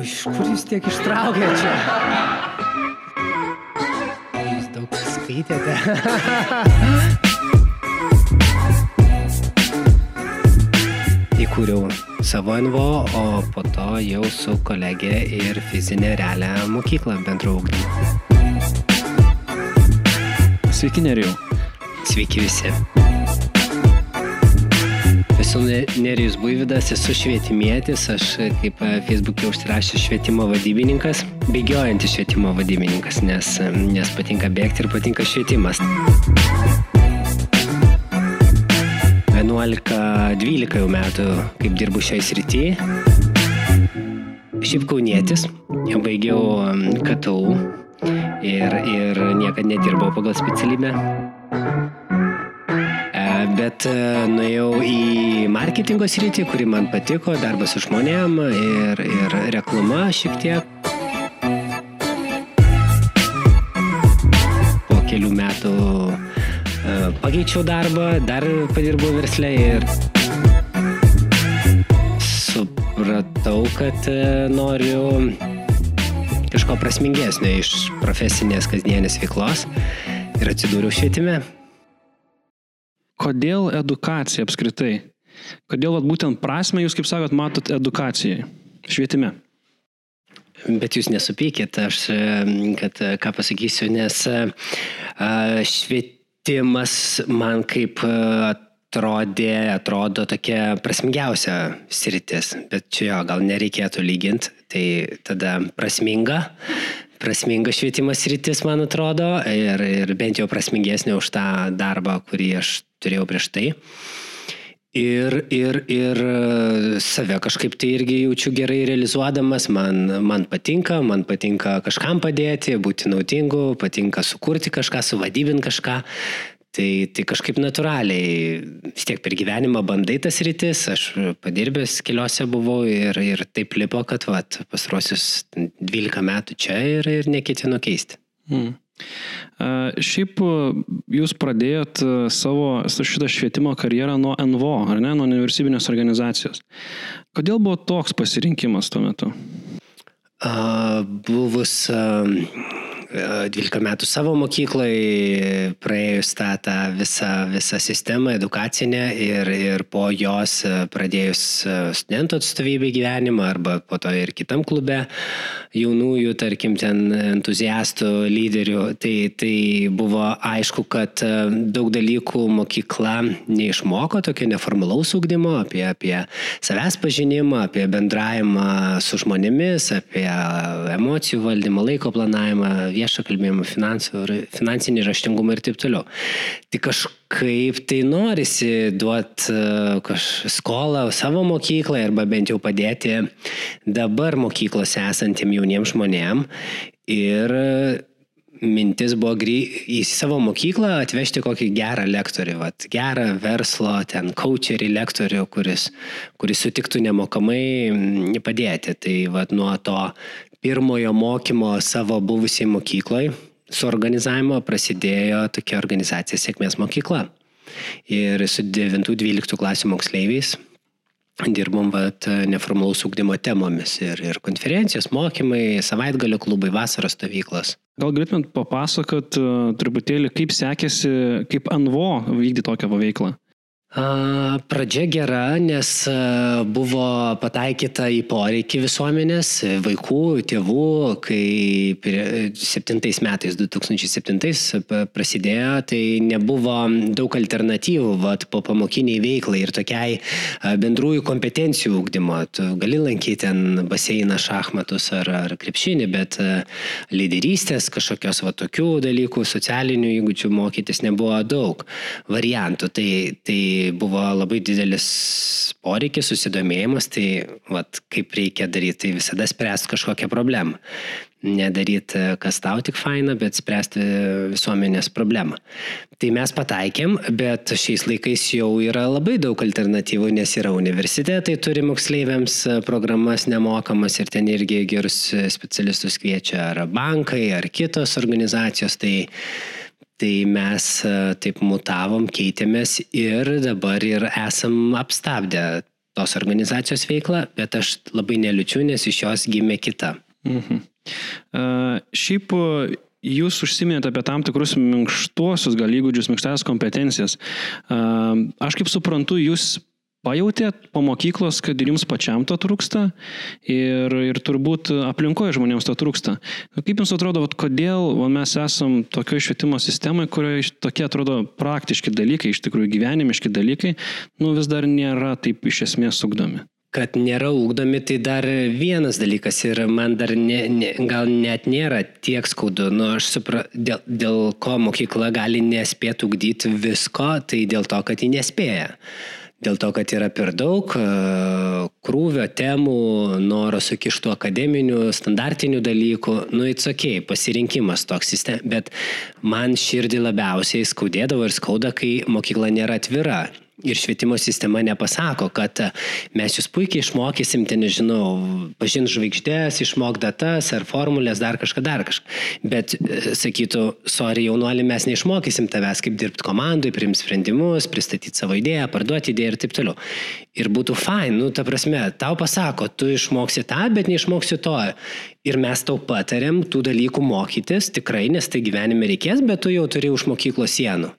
Iš kur jūs tiek ištraukėte čia? Jūs daug skaitėte. Įkūriau savo NVO, o po to jau su kolegė ir fizinė realią mokyklą bendro ugdymo. Sveiki, Nerijau. Sveiki visi. Esu Nerijus Buividas, esu švietimietis, aš kaip Facebook'e užsirašęs švietimo vadybininkas, bėgiojantis švietimo vadybininkas, nes, nes patinka bėgti ir patinka švietimas. 11-12 jau metų, kaip dirbu šiai srity. Šiaip kaunietis, baigiau KTU ir, ir niekada nedirbau pagal specialybę. Bet nuėjau į marketingo sritį, kuri man patiko, darbas su žmonėm ir, ir reklama šiek tiek. Po kelių metų pakeičiau darbą, dar padirbau verslę ir supratau, kad noriu kažko prasmingesnio iš profesinės kasdienės veiklos ir atsidūriau švietime. Kodėl edukacija apskritai? Kodėl vat, būtent prasme jūs, kaip sakot, matot edukacijai, švietime? Bet jūs nesupykit, aš, kad ką pasakysiu, nes švietimas man kaip atrodė, atrodo tokia prasmingiausia sritis, bet čia jo, gal nereikėtų lyginti, tai tada prasminga, prasminga švietimas rytis, man atrodo, ir, ir bent jau prasmingesnė už tą darbą, kurį aš turėjau prieš tai. Ir, ir, ir save kažkaip tai irgi jaučiu gerai realizuodamas, man, man patinka, man patinka kažkam padėti, būti naudingu, patinka sukurti kažką, suvadybinti kažką. Tai, tai kažkaip natūraliai, vis tiek per gyvenimą bandai tas rytis, aš padirbęs keliose buvau ir, ir taip lipo, kad vat, pastarosius 12 metų čia ir, ir neketinu keisti. Hmm. Šiaip jūs pradėjot savo šitą švietimo karjerą nuo NVO, ar ne, nuo nevyriausybinės organizacijos. Kodėl buvo toks pasirinkimas tuo metu? Buvus 12 metų savo mokyklai, praėjus tą, tą visą, visą sistemą edukacinę ir, ir po jos pradėjus studentų atstovybę gyvenimą arba po to ir kitam klube jaunųjų, tarkim, ten entuziastų, lyderių, tai, tai buvo aišku, kad daug dalykų mokykla neišmoko, tokio neformalaus ūkdymo, apie, apie savęs pažinimą, apie bendravimą su žmonėmis, apie emocijų valdymą, laiko planavimą, viešą kalbėjimą, finansų, finansinį raštingumą ir taip toliau. Tai kažkaip tai norisi duoti uh, skolą savo mokyklai arba bent jau padėti dabar mokyklose esantiem jauniems žmonėm. Ir mintis buvo grį... į savo mokyklą atvežti kokį gerą lektorių, vat, gerą verslo, ten coacherį lektorių, kuris, kuris sutiktų nemokamai padėti. Tai vat, nuo to pirmojo mokymo savo buvusiai mokyklai suorganizavimo prasidėjo tokia organizacija Sėkmės mokykla. Ir su 9-12 klasių moksleiviais dirbom vat, neformalaus ūkdymo temomis ir, ir konferencijos, mokymai, savaitgalio klubai, vasaros stovyklos. Gal galėtumėt papasakot uh, truputėlį, kaip sekėsi, kaip ANVO vykdyti tokią veiklą? Pradžia gera, nes buvo pataikyta į poreikį visuomenės, vaikų, tėvų, kai 7 metais, 2007 prasidėjo, tai nebuvo daug alternatyvų vat, po pamokiniai veiklai ir tokiai bendrųjų kompetencijų ūkdymo. Tu gali lankyti ten baseiną, šachmatus ar, ar krepšinį, bet lyderystės kažkokios va tokių dalykų, socialinių įgūdžių mokytis nebuvo daug variantų. Tai, tai buvo labai didelis poreikis, susidomėjimas, tai vat, kaip reikia daryti, tai visada spręsti kažkokią problemą. Nedaryti, kas tau tik faina, bet spręsti visuomenės problemą. Tai mes pataikėm, bet šiais laikais jau yra labai daug alternatyvų, nes yra universitetai, turi moksleiviams programas nemokamas ir ten irgi gerus specialistus kviečia ar bankai, ar kitos organizacijos. Tai Tai mes taip mutavom, keitėmės ir dabar ir esam apstabdę tos organizacijos veiklą, bet aš labai neliučiu, nes iš jos gimė kita. Mhm. Uh, šiaip jūs užsiminėte apie tam tikrus minkštuosius gal įgūdžius, minkštasias kompetencijas. Aš kaip suprantu, jūs Pajautėt po mokyklos, kad ir jums pačiam to trūksta ir, ir turbūt aplinkoje žmonėms to trūksta. Nu, kaip jums atrodo, vat, kodėl va, mes esam tokioje švietimo sistemoje, kurioje tokie atrodo praktiški dalykai, iš tikrųjų gyvenimiški dalykai, nu, vis dar nėra taip iš esmės sugdomi? Kad nėra ūkdomi, tai dar vienas dalykas ir man dar ne, ne, gal net nėra tiek skaudu. Nu, aš suprantu, dėl, dėl ko mokykla gali nespėti ugdyti visko, tai dėl to, kad ji nespėja dėl to, kad yra per daug e, krūvio temų, noro sukištų akademinių, standartinių dalykų, nu, it's ok, pasirinkimas toks bet man širdį labiausiai skaudėdavo ir skauda, kai mokykla nėra atvira. Ir švietimo sistema nepasako, kad mes jūs puikiai išmokysim, ten nežinau, pažint žvaigždės, išmok datas ar formulės, dar kažką, dar kažką. Bet e, sakytų, sorry, jaunuolį, mes neišmokysim tavęs, kaip dirbti komandai, priimti sprendimus, pristatyti savo idėją, parduoti idėją ir taip toliau. Ir būtų fain, nu, ta prasme, tau pasako, tu išmoksi tą, bet neišmoksi to. Ir mes tau patarėm tų dalykų mokytis, tikrai, nes tai gyvenime reikės, bet tu jau turi už mokyklos sienų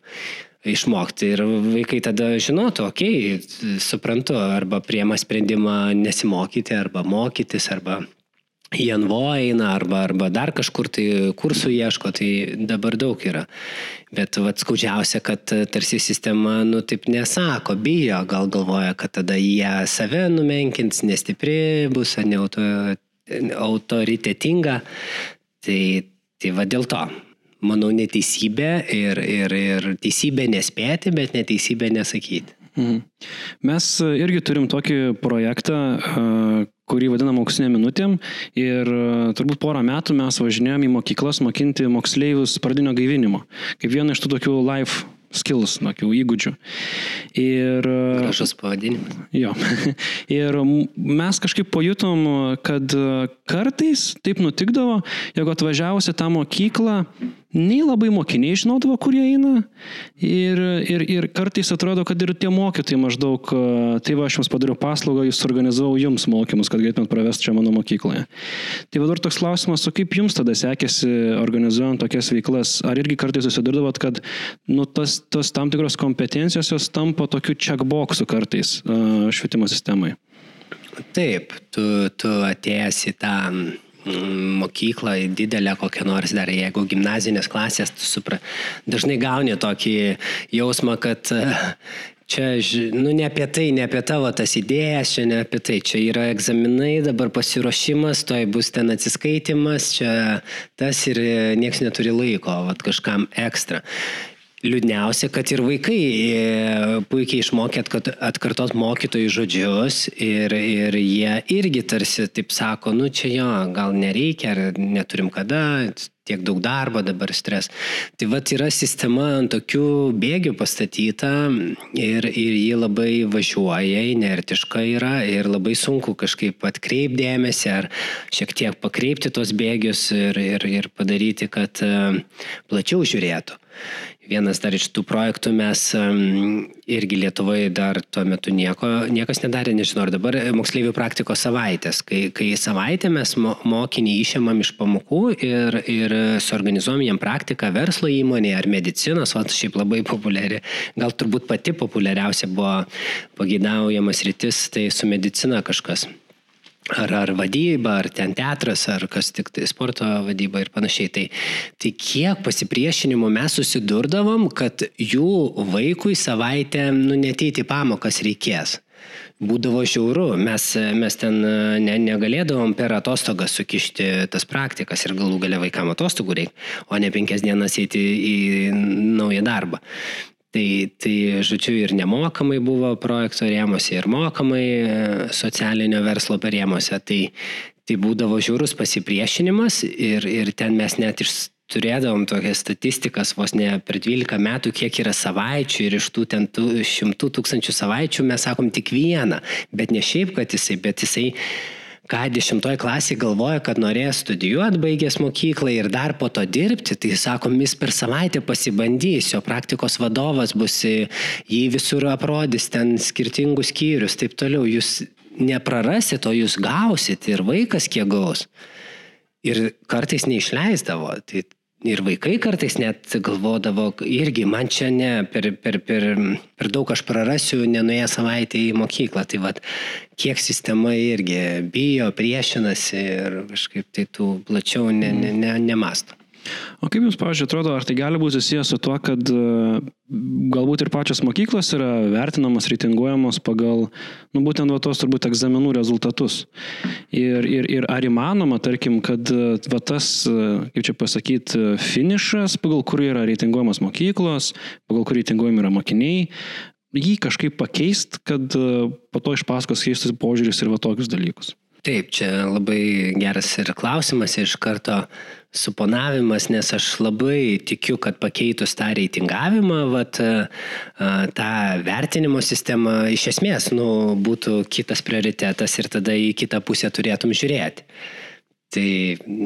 išmokti. Ir vaikai tada žinotų, okei, okay, suprantu, arba priema sprendimą nesimokyti, arba mokytis, arba į NVO eina, arba, arba dar kažkur tai kursų ieško, tai dabar daug yra. Bet vat skaudžiausia, kad tarsi sistema, nu taip nesako, bijo, gal galvoja, kad tada jie save numenkins, nestipri bus, ar ne auto, autoritetinga. Tai, tai va dėl to manau, neteisybė ir, ir, ir teisybė nespėti, bet neteisybė nesakyti. Mhm. Mes irgi turim tokį projektą, kurį vadinam auksinė minutėm ir turbūt porą metų mes važinėjom į mokyklas mokinti moksleivius pradinio gaivinimo, kaip vieną iš tų tokių live skills, tokių įgūdžių. Ir... Gražus pavadinimas. Jo. Ir mes kažkaip pajutom, kad kartais taip nutikdavo, jeigu atvažiavusi tą mokyklą, nei labai mokiniai žinodavo, kur jie eina. Ir, ir, ir kartais atrodo, kad ir tie mokytojai maždaug, tai va, aš jums padariau paslaugą, jūs organizavau jums mokymus, kad galėtumėt pravesti čia mano mokykloje. Tai va dar toks klausimas, o kaip jums tada sekėsi organizuojant tokias veiklas? Ar irgi kartais susidurdavot, kad nu, tas, tas tam tikros kompetencijos jos tampa tokiu checkboxu kartais švietimo sistemai? Taip, tu, tu atėjęs į tą mokyklą didelę kokią nors dar, jeigu gimnazinės klasės, supra, dažnai gauni tokį jausmą, kad čia, nu, ne apie tai, ne apie tavo tas idėjas, čia ne apie tai, čia yra egzaminai, dabar pasiruošimas, toj bus ten atsiskaitimas, čia tas ir nieks neturi laiko, vat kažkam ekstra. Liūdniausia, kad ir vaikai e, puikiai išmokė atkartot mokytojų žodžius ir, ir jie irgi tarsi taip sako, nu čia jo, gal nereikia, ar neturim kada, tiek daug darbo, dabar stres. Tai va yra sistema ant tokių bėgių pastatyta ir, ir ji labai važiuoja, inertiška yra ir labai sunku kažkaip atkreipdėmėsi ar šiek tiek pakreipti tos bėgius ir, ir, ir padaryti, kad e, plačiau žiūrėtų vienas dar iš tų projektų mes irgi Lietuvoje dar tuo metu nieko, niekas nedarė, nežinau, ar dabar moksleivių praktikos savaitės, kai, kai savaitę mes mokinį išėmam iš pamokų ir, ir suorganizuom jam praktiką verslo įmonėje ar medicinos, o šiaip labai populiari, gal turbūt pati populiariausia buvo pagėdaujamas rytis, tai su medicina kažkas ar, ar vadyba, ar ten teatras, ar kas tik tai sporto vadyba ir panašiai. Tai, tai kiek pasipriešinimo mes susidurdavom, kad jų vaikui savaitę nu, neteiti pamokas reikės. Būdavo žiauru, mes, mes ten ne, negalėdavom per atostogą sukišti tas praktikas ir galų gale vaikam atostogų reikia, o ne penkias dienas eiti į naują darbą. Tai, tai, žodžiu, ir nemokamai buvo projekto rėmose, ir mokamai e, socialinio verslo rėmose. Tai, tai būdavo žiaurus pasipriešinimas ir, ir ten mes net iš, turėdavom tokias statistikas vos ne per 12 metų, kiek yra savaičių ir iš tų ten tų šimtų tūkstančių savaičių mes sakom tik vieną, bet ne šiaip, kad jisai, bet jisai ką dešimtoj klasiai galvoja, kad norės studijuoti, baigęs mokyklą ir dar po to dirbti, tai sakom, jis per savaitę pasibandys, jo praktikos vadovas bus, jį visur aprodys, ten skirtingus skyrius, taip toliau, jūs neprarasit, o jūs gausit ir vaikas kiek gaus. Ir kartais neišleisdavo. Tai ir vaikai kartais net galvodavo, irgi man čia ne, per, per, per, per daug aš prarasiu, nenuėję savaitę į mokyklą. Tai vad, kiek sistema irgi bijo, priešinasi ir kažkaip tai tų plačiau ne, ne, ne, nemasto. O kaip Jums, pavyzdžiui, atrodo, ar tai gali būti susijęs su tuo, kad e, galbūt ir pačios mokyklos yra vertinamos, reitinguojamos pagal, nu, būtent va tos turbūt egzaminų rezultatus. Ir, ir, ir ar įmanoma, tarkim, kad e, va tas, e, kaip čia pasakyti, finišas, pagal kurį yra reitinguojamos mokyklos, pagal kurį reitinguojami yra mokiniai, jį kažkaip pakeist, kad po to iš paskos keistus požiūris ir va tokius dalykus. Taip, čia labai geras ir klausimas iš karto suponavimas, nes aš labai tikiu, kad pakeitus tą reitingavimą, vat, tą vertinimo sistemą iš esmės nu, būtų kitas prioritetas ir tada į kitą pusę turėtum žiūrėti. Tai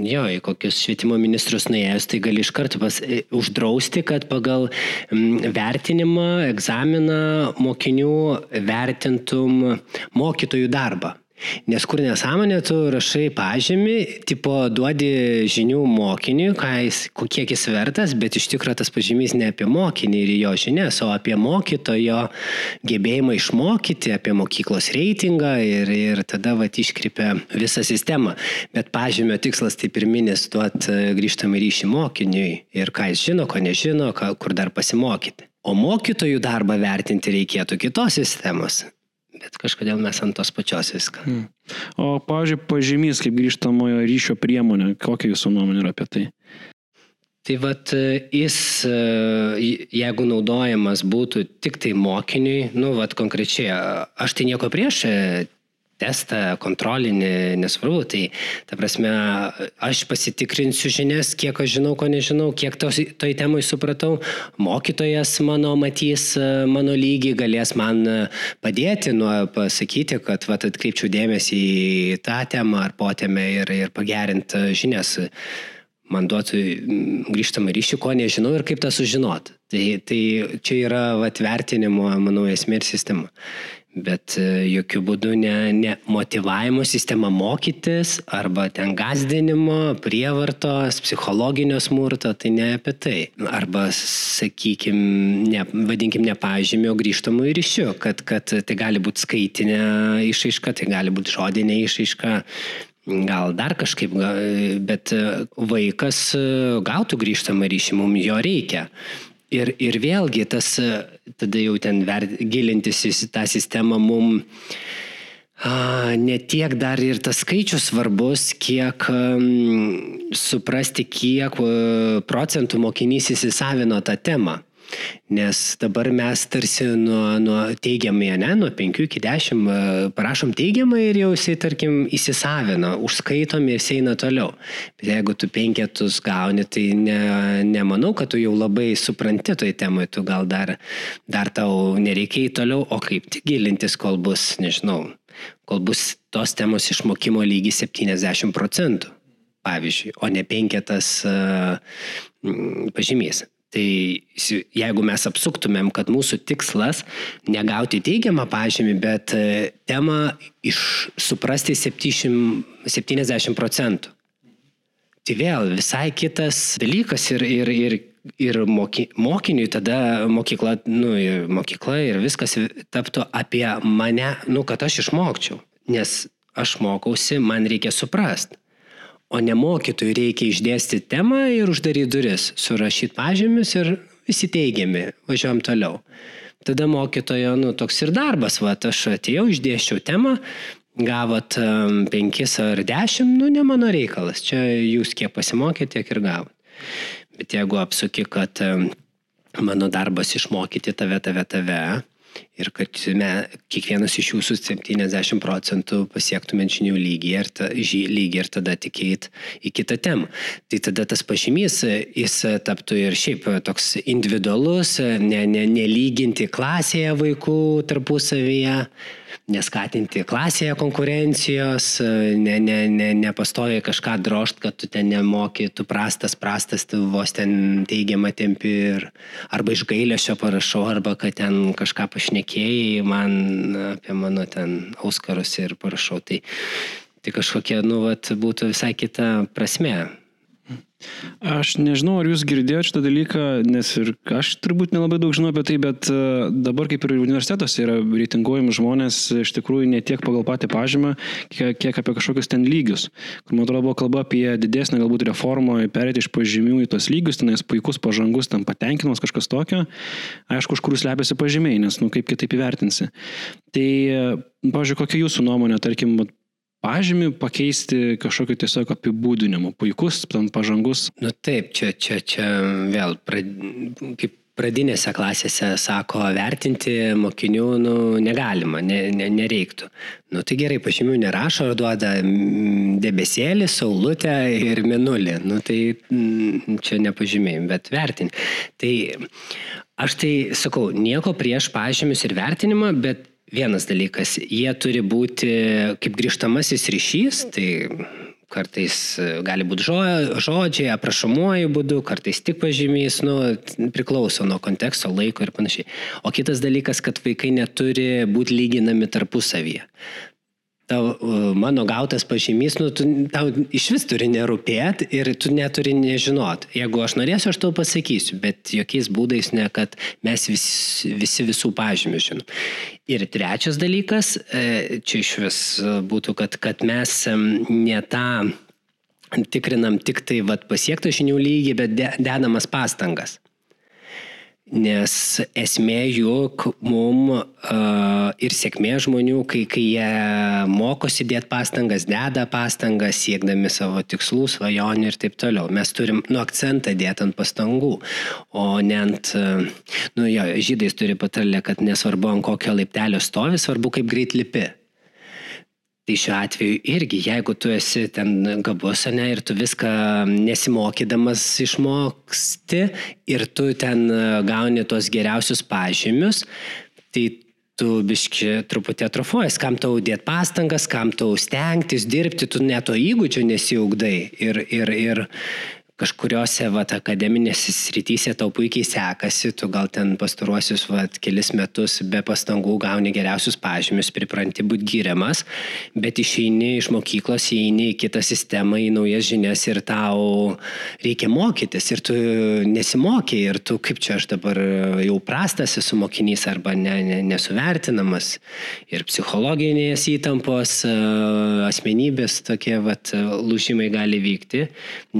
jo, į kokius švietimo ministrus nuėjus, tai gali iš karto pas, e, uždrausti, kad pagal vertinimą, egzaminą mokinių vertintum mokytojų darbą. Nes kur nesąmonė, tu rašai pažymį, tipo duodi žinių mokiniui, jis, kiek jis vertas, bet iš tikrųjų tas pažymys ne apie mokinį ir jo žinias, o apie mokytojo gebėjimą išmokyti, apie mokyklos reitingą ir, ir tada va iškreipia visą sistemą. Bet pažymio tikslas tai pirminis duoti e, grįžtamą ryšį mokiniui ir ką jis žino, ko nežino, ką, kur dar pasimokyti. O mokytojų darbą vertinti reikėtų kitos sistemos bet kažkodėl mes ant tos pačios viską. Hmm. O, pavyzdžiui, pažymys kaip grįžtamojo ryšio priemonė, kokia jūsų nuomonė yra apie tai? Tai vad, jis, jeigu naudojamas būtų tik tai mokiniui, nu, vad konkrečiai, aš tai nieko prieš testą, kontrolinį, nesvarbu. Tai, ta prasme, aš pasitikrinsiu žinias, kiek aš žinau, ko nežinau, kiek tos, toj temai supratau. Mokytojas mano matys mano lygį, galės man padėti, nu, pasakyti, kad vat, atkreipčiau dėmesį į tą temą ar potėmę ir, ir pagerinti žinias. Man duotų grįžtamą ryšį, ko nežinau ir kaip tą sužinot. Tai, tai čia yra vat, vertinimo, manau, esmė ir sistema bet e, jokių būdų ne, ne motivavimo sistema mokytis arba ten gazdinimo, prievartos, psichologinio smurto, tai ne apie tai. Arba, sakykime, ne, vadinkim, ne pažymio grįžtamų ryšių, kad, kad tai gali būti skaitinė išaiška, tai gali būti žodinė išaiška. Gal dar kažkaip, bet vaikas gautų grįžtamą ryšį, mums jo reikia. Ir, ir vėlgi tas, tada jau ten ver, gilintis į tą sistemą mum a, ne tiek dar ir tas skaičius svarbus, kiek um, suprasti, kiek uh, procentų mokinys įsisavino tą temą. Nes dabar mes tarsi nuo, nuo teigiamai, ne, nuo 5 iki 10 e, parašom teigiamai ir jau jisai, tarkim, įsisavina, užskaitom ir jisai eina toliau. Bet jeigu tu penketus gauni, tai ne, nemanau, kad tu jau labai supranti toj temai, tu gal dar, dar tau nereikia į toliau, o kaip tik gilintis, kol bus, nežinau, kol bus tos temos išmokimo lygis 70 procentų, pavyzdžiui, o ne penketas uh, pažymys. Tai jeigu mes apsuktumėm, kad mūsų tikslas negauti teigiamą pažymį, bet e, temą iš, suprasti 70 procentų. Tai vėl visai kitas dalykas ir, ir, ir, ir moky, mokiniui tada mokykla, nu, ir mokykla ir viskas taptų apie mane, nu, kad aš išmokčiau. Nes aš mokausi, man reikia suprasti. O ne mokytojui reikia išdėstyti temą ir uždaryti duris, surašyti pažymius ir visi teigiami, važiuojam toliau. Tada mokytojo, nu, toks ir darbas, va, aš atėjau, išdėščiau temą, gavot um, penkis ar dešimt, nu, ne mano reikalas, čia jūs kiek pasimokėte, tiek ir gavot. Bet jeigu apsuki, kad um, mano darbas išmokyti tave, tave, tave, ir kad me, kiekvienas iš jūsų 70 procentų pasiektumėt žinių lygį ir, ta, žy, lygį ir tada tikėjit į kitą temą. Tai tada tas pažymys, jis taptų ir šiaip toks individualus, nelyginti ne, ne klasėje vaikų tarpusavyje. Neskatinti klasėje konkurencijos, ne, ne, ne, nepastovi kažką drošt, kad tu ten nemoki, tu prastas, prastas, tu vos ten teigiamą tempi ir arba iš gailėšio parašau, arba kad ten kažką pašnekėjai man apie mano ten auskarus ir parašau. Tai, tai kažkokia, nu, vat, būtų visai kita prasme Aš nežinau, ar jūs girdėjote šitą dalyką, nes ir aš turbūt nelabai daug žinau apie tai, bet e, dabar kaip ir universitetuose yra reitinguojami žmonės iš tikrųjų ne tiek pagal patį pažymą, kiek, kiek apie kažkokius ten lygius. Kur man atrodo buvo kalba apie didesnę galbūt reformą, perėti iš pažymių į tos lygius, tenais puikus pažangus, tam patenkinamas kažkas tokio. Aišku, už kur slepiasi pažymiai, nes, nu, kaip kitaip įvertinsi. Tai, pavyzdžiui, kokia jūsų nuomonė, tarkim, pažymį pakeisti kažkokiu tiesiog apibūdinimu. Puikus, ten pažangus. Nu taip, čia, čia, čia vėl, prad, kaip pradinėse klasėse sako, vertinti mokinių nu, negalima, ne, ne, nereiktų. Nu tai gerai, pažymių nerašo, duoda debesėlį, saulutę ir minulį. Nu tai čia nepažymėjim, bet vertinti. Tai aš tai sakau, nieko prieš pažymius ir vertinimą, bet vienas dalykas, jie turi būti kaip grįžtamasis ryšys, tai kartais gali būti žodžiai, aprašomuoju būdu, kartais tik pažymys, nu, priklauso nuo konteksto, laiko ir panašiai. O kitas dalykas, kad vaikai neturi būti lyginami tarpusavyje tau, mano gautas pažymys, nu, tu, tau iš vis turi nerūpėti ir tu neturi nežinot. Jeigu aš norėsiu, aš tau pasakysiu, bet jokiais būdais ne, kad mes vis, visi visų pažymių žinom. Ir trečias dalykas, e, čia iš vis būtų, kad, kad mes ne tą tikrinam tik tai vat, pasiektą žinių lygį, bet dedamas pastangas. Nes esmė juk mum uh, ir sėkmė žmonių, kai, kai jie mokosi dėti pastangas, deda pastangas, siekdami savo tikslų, svajonių ir taip toliau. Mes turim nu, akcentą dėti ant pastangų, o ne ant, uh, nu jo, žydais turi patarlę, kad nesvarbu ant kokio laiptelio stovi, svarbu kaip greit lipi. Tai šiuo atveju irgi, jeigu tu esi ten gabus, ne, ir tu viską nesimokydamas išmoksti ir tu ten e, gauni tos geriausius pažymius, tai tu biški truputį atrofuojas, kam tau dėt pastangas, kam tau stengtis, dirbti, tu neto įgūdžio nesiugdai. Ir, ir, ir, kažkuriuose vat, akademinėse srityse tau puikiai sekasi, tu gal ten pastaruosius vat, kelis metus be pastangų gauni geriausius pažymius, pripranti būti gyriamas, bet išeini iš mokyklos, įeini į kitą sistemą, į naujas žinias ir tau reikia mokytis ir tu nesimokė ir tu kaip čia aš dabar jau prastas esu mokinys arba ne, ne, nesuvertinamas ir psichologinės įtampos, asmenybės tokie vat, lūžimai gali vykti,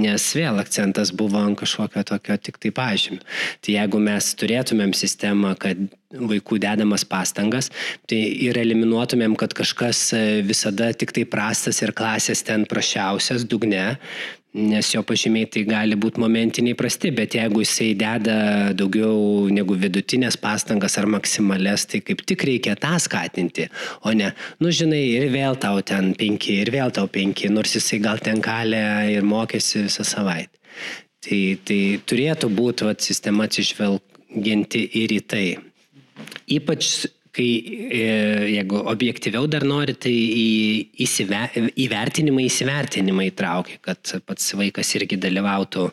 nes vėl akcentas buvo ant kažkokio tokio tik tai pažymio. Tai jeigu mes turėtumėm sistemą, kad vaikų dedamas pastangas, tai ir eliminuotumėm, kad kažkas e, visada tik tai prastas ir klasės ten prašiausias dugne, nes jo pažymiai tai gali būti momentiniai prasti, bet jeigu jisai deda daugiau negu vidutinės pastangas ar maksimales, tai kaip tik reikia tą skatinti, o ne, nu žinai, ir vėl tau ten penki, ir vėl tau penki, nors jisai gal ten kalė ir mokėsi visą savaitę. Tai, tai turėtų būti vat, sistema atsižvelgianti ir į tai. Ypač kai, e, jeigu objektyviau dar nori, tai į, įsive, įvertinimą įsivertinimą įtraukia, kad pats vaikas irgi dalyvautų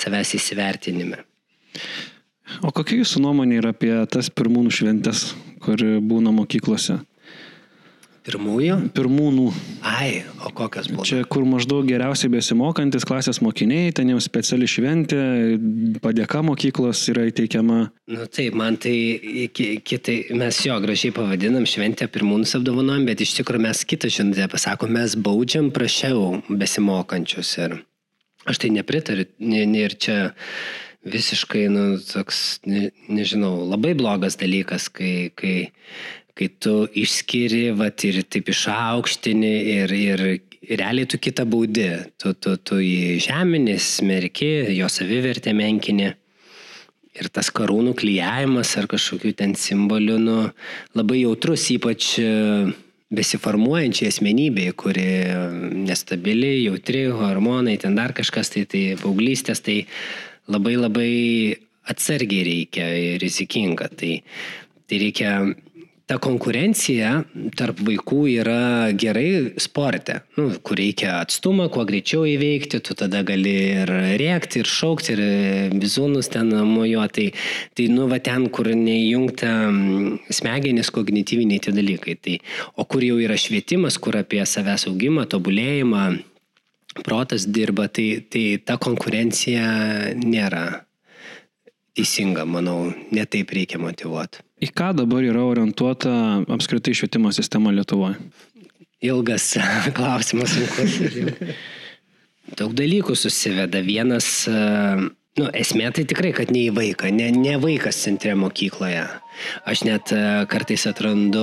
savęs įsivertinime. O kokia jūsų nuomonė yra apie tas pirmūnų šventės, kur būna mokyklose? Pirmųjų? Pirmūnų. Ai, o kokios buvo? Čia, kur maždaug geriausiai besimokantis klasės mokiniai, ten jau speciali šventė, padėka mokyklos yra įteikiama. Nu taip, man tai kitai, mes jo gražiai pavadinam šventę pirmūnus apdovanojam, bet iš tikrųjų mes kitą žinutę pasakom, mes baudžiam prašiau besimokančius. Ir aš tai nepritariu. Ir čia visiškai, nu, toks, ne, nežinau, labai blogas dalykas, kai, kai kai tu išskiri, vat, ir taip išaukštini ir, ir realiai tu kitą baudi. Tu, tu, tu jį žemini, smerki, jo savivertę menkini. Ir tas karūnų klyjavimas ar kažkokių ten simbolių, nu, labai jautrus, ypač e, besiformuojančiai asmenybei, kuri nestabili, jautri, hormonai, ten dar kažkas, tai, tai paauglystės, tai labai labai atsargiai reikia ir rizikinga. Tai, tai reikia ta konkurencija tarp vaikų yra gerai sporte, nu, kur reikia atstumą, kuo greičiau įveikti, tu tada gali ir rėkti, ir šaukti, ir bizūnus ten mojuoti. Tai, tai nu, va ten, kur neįjungta smegenis, kognityviniai tie dalykai. Tai, o kur jau yra švietimas, kur apie savęs augimą, tobulėjimą, protas dirba, tai, tai ta konkurencija nėra teisinga, manau, netaip reikia motivuoti. Į ką dabar yra orientuota apskritai švietimo sistema Lietuvoje? Ilgas klausimas. Daug dalykų susiveda. Vienas, nu, esmė tai tikrai, kad ne į vaiką, ne, ne vaikas centre mokykloje. Aš net e, kartais atrandu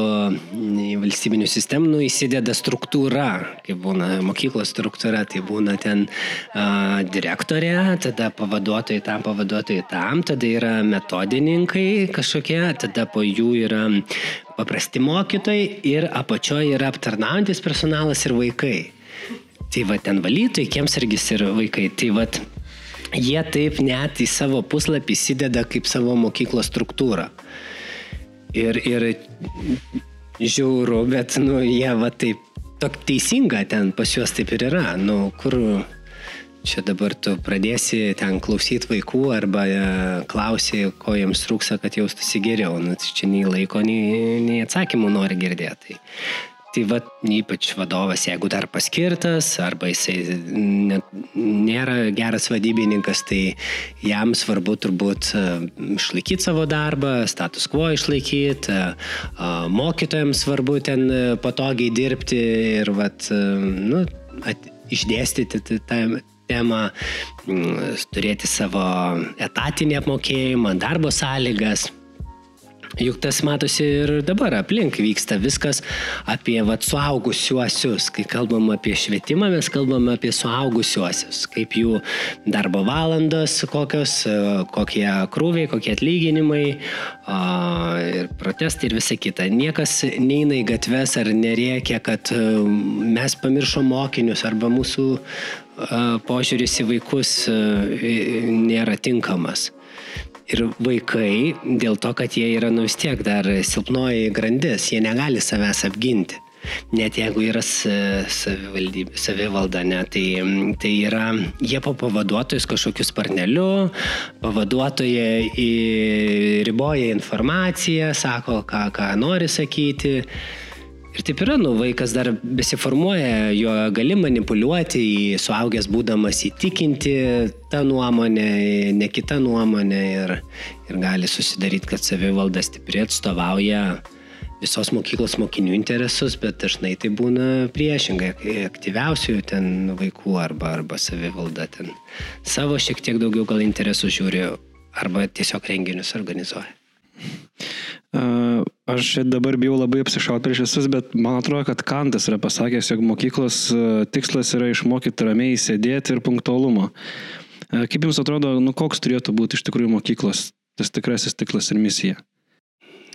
valstybinių sistemų nu, įsideda struktūra, kaip būna mokyklos struktūra, tai būna ten a, direktorė, tada pavaduotojai tam, pavaduotojai tam, tada yra metodininkai kažkokie, tada po jų yra paprasti mokytojai ir apačioje yra aptarnaujantis personalas ir vaikai. Tai va ten valytojai, kiemsargis ir vaikai. Tai va jie taip net į savo puslapį įsideda kaip savo mokyklos struktūrą. Ir, ir žiauru, bet, nu, jie va taip, tok teisinga ten pas juos taip ir yra. Nu, kur čia dabar tu pradėsi ten klausyti vaikų arba e, klausi, ko jiems trūksa, kad jaustųsi geriau. Nu, tai čia nei laiko, nei, nei atsakymų nori girdėti. Tai, Tai va, ypač vadovas, jeigu dar paskirtas, arba jisai net, nėra geras vadybininkas, tai jam svarbu turbūt e, išlaikyti savo darbą, status quo išlaikyti, e, mokytojams svarbu ten e, patogiai dirbti ir vat, nu, at, išdėstyti tą temą, turėti savo etatinį apmokėjimą, darbo sąlygas. Juk tas matosi ir dabar aplink vyksta viskas apie vat, suaugusiuosius. Kai kalbam apie švietimą, mes kalbam apie suaugusiuosius, kaip jų darbo valandos, kokios, e, kokie krūviai, kokie atlyginimai ir protestai ir visa kita. Niekas neina į gatves ar nerėkia, kad e, mes pamiršom mokinius arba mūsų požiūris į vaikus e, nėra tinkamas. Ir vaikai, dėl to, kad jie yra nu vis tiek dar silpnoji grandis, jie negali savęs apginti. Net jeigu yra savivalda, ne, tai, tai yra, jie po pavaduotojus kažkokiu sparneliu, pavaduotojai riboja informaciją, sako, ką, ką nori sakyti. Ir taip yra, nu, vaikas dar besiformuoja, jo gali manipuliuoti, suaugęs būdamas įtikinti tą nuomonę, ne kitą nuomonę ir, ir gali susidaryti, kad savivalda stipriai atstovauja visos mokyklos mokinių interesus, bet dažnai tai būna priešingai, aktyviausių ten vaikų arba, arba savivalda ten savo šiek tiek daugiau gal interesų žiūri arba tiesiog renginius organizuoja. Aš dabar bijau labai apsišauti prieš visus, bet man atrodo, kad Kantas yra pasakęs, jog mokyklos tikslas yra išmokyti ramiai sėdėti ir punktualumo. Kaip Jums atrodo, nu koks turėtų būti iš tikrųjų mokyklos tas tikrasis tikslas ir misija?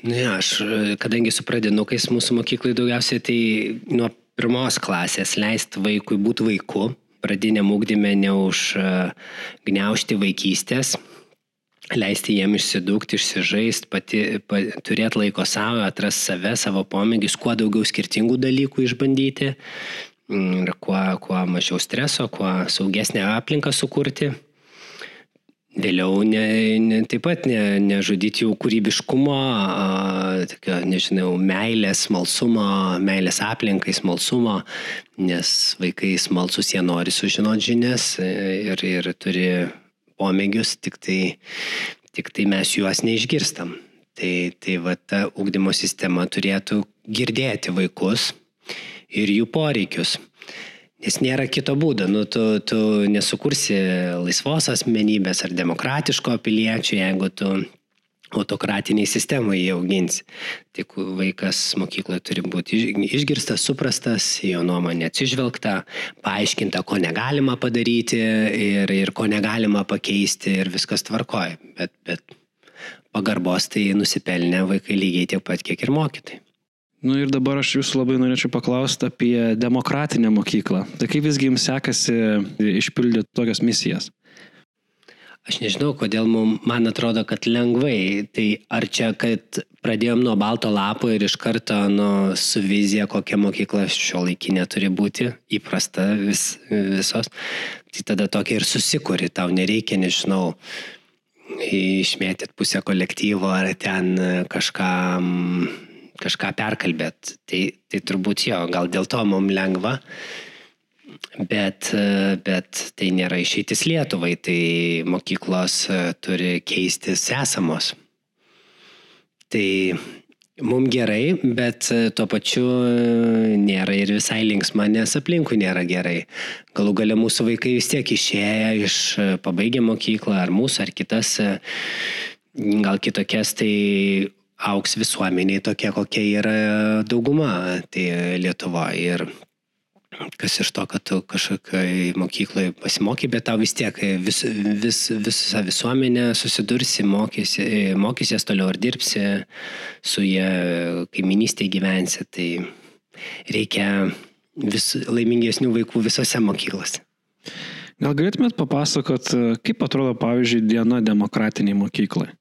Ne, aš, kadangi su pradinukais mūsų mokyklai daugiausiai, tai nuo pirmos klasės leisti vaikui būti vaiku, pradiniam ūkdyme neužgniaužti vaikystės, leisti jiem išsidūkti, išsižaisti, pati, pa, turėti laiko savo, atrasti save, savo pomėgius, kuo daugiau skirtingų dalykų išbandyti mm, ir kuo, kuo mažiau streso, kuo saugesnę aplinką sukurti. Vėliau ne, ne, taip pat ne, nežudyti jų kūrybiškumo, a, tokio, nežinau, meilės, smalsumo, meilės aplinkai, smalsumo, nes vaikai smalsus, jie nori sužinoti žinias ir, ir turi pomėgius, tik tai, tik tai mes juos neišgirstam. Tai, tai va ta ugdymo sistema turėtų girdėti vaikus ir jų poreikius. Nes nėra kito būdo, nu, tu, tu nesukursi laisvos asmenybės ar demokratiško piliečio, jeigu tu autokratiniai sistemai jie augins. Tik vaikas mokykloje turi būti išgirstas, suprastas, jo nuomonė atsižvelgta, paaiškinta, ko negalima padaryti ir, ir ko negalima pakeisti ir viskas tvarkoja. Bet, bet pagarbos tai nusipelnė vaikai lygiai tiek pat, kiek ir mokytai. Nu ir dabar aš jūsų labai norėčiau paklausti apie demokratinę mokyklą. Tai kaip visgi jums sekasi išpildyti tokias misijas? Aš nežinau, kodėl mum, man atrodo, kad lengvai. Tai ar čia, kad pradėjom nuo balto lapo ir iš karto nu, su vizija, kokia mokykla šio laikinė turi būti, įprasta vis, visos, tai tada tokia ir susikuri, tau nereikia, nežinau, išmėtyti pusę kolektyvo ar ten kažką, kažką perkalbėt. Tai, tai turbūt jo, gal dėl to mums lengva. Bet, bet tai nėra išeitis Lietuvai, tai mokyklos turi keistis esamos. Tai mums gerai, bet tuo pačiu nėra ir visai linksma, nes aplinkui nėra gerai. Galų gale mūsų vaikai vis tiek išėję iš pabaigę mokyklą, ar mūsų, ar kitas, gal kitokias, tai auks visuomeniai tokia, kokia yra dauguma tai Lietuvoje. Ir kas iš to, kad tu kažkokiai mokykloje pasimokai, bet tau vis tiek vis, vis, visą visuomenę susidursi, mokysi, mokysies toliau ir dirbsi su jie, kaiminystėje gyvensi, tai reikia vis laimingesnių vaikų visose mokyklose. Gal galėtumėt papasakot, kaip atrodo, pavyzdžiui, diena demokratiniai mokyklai?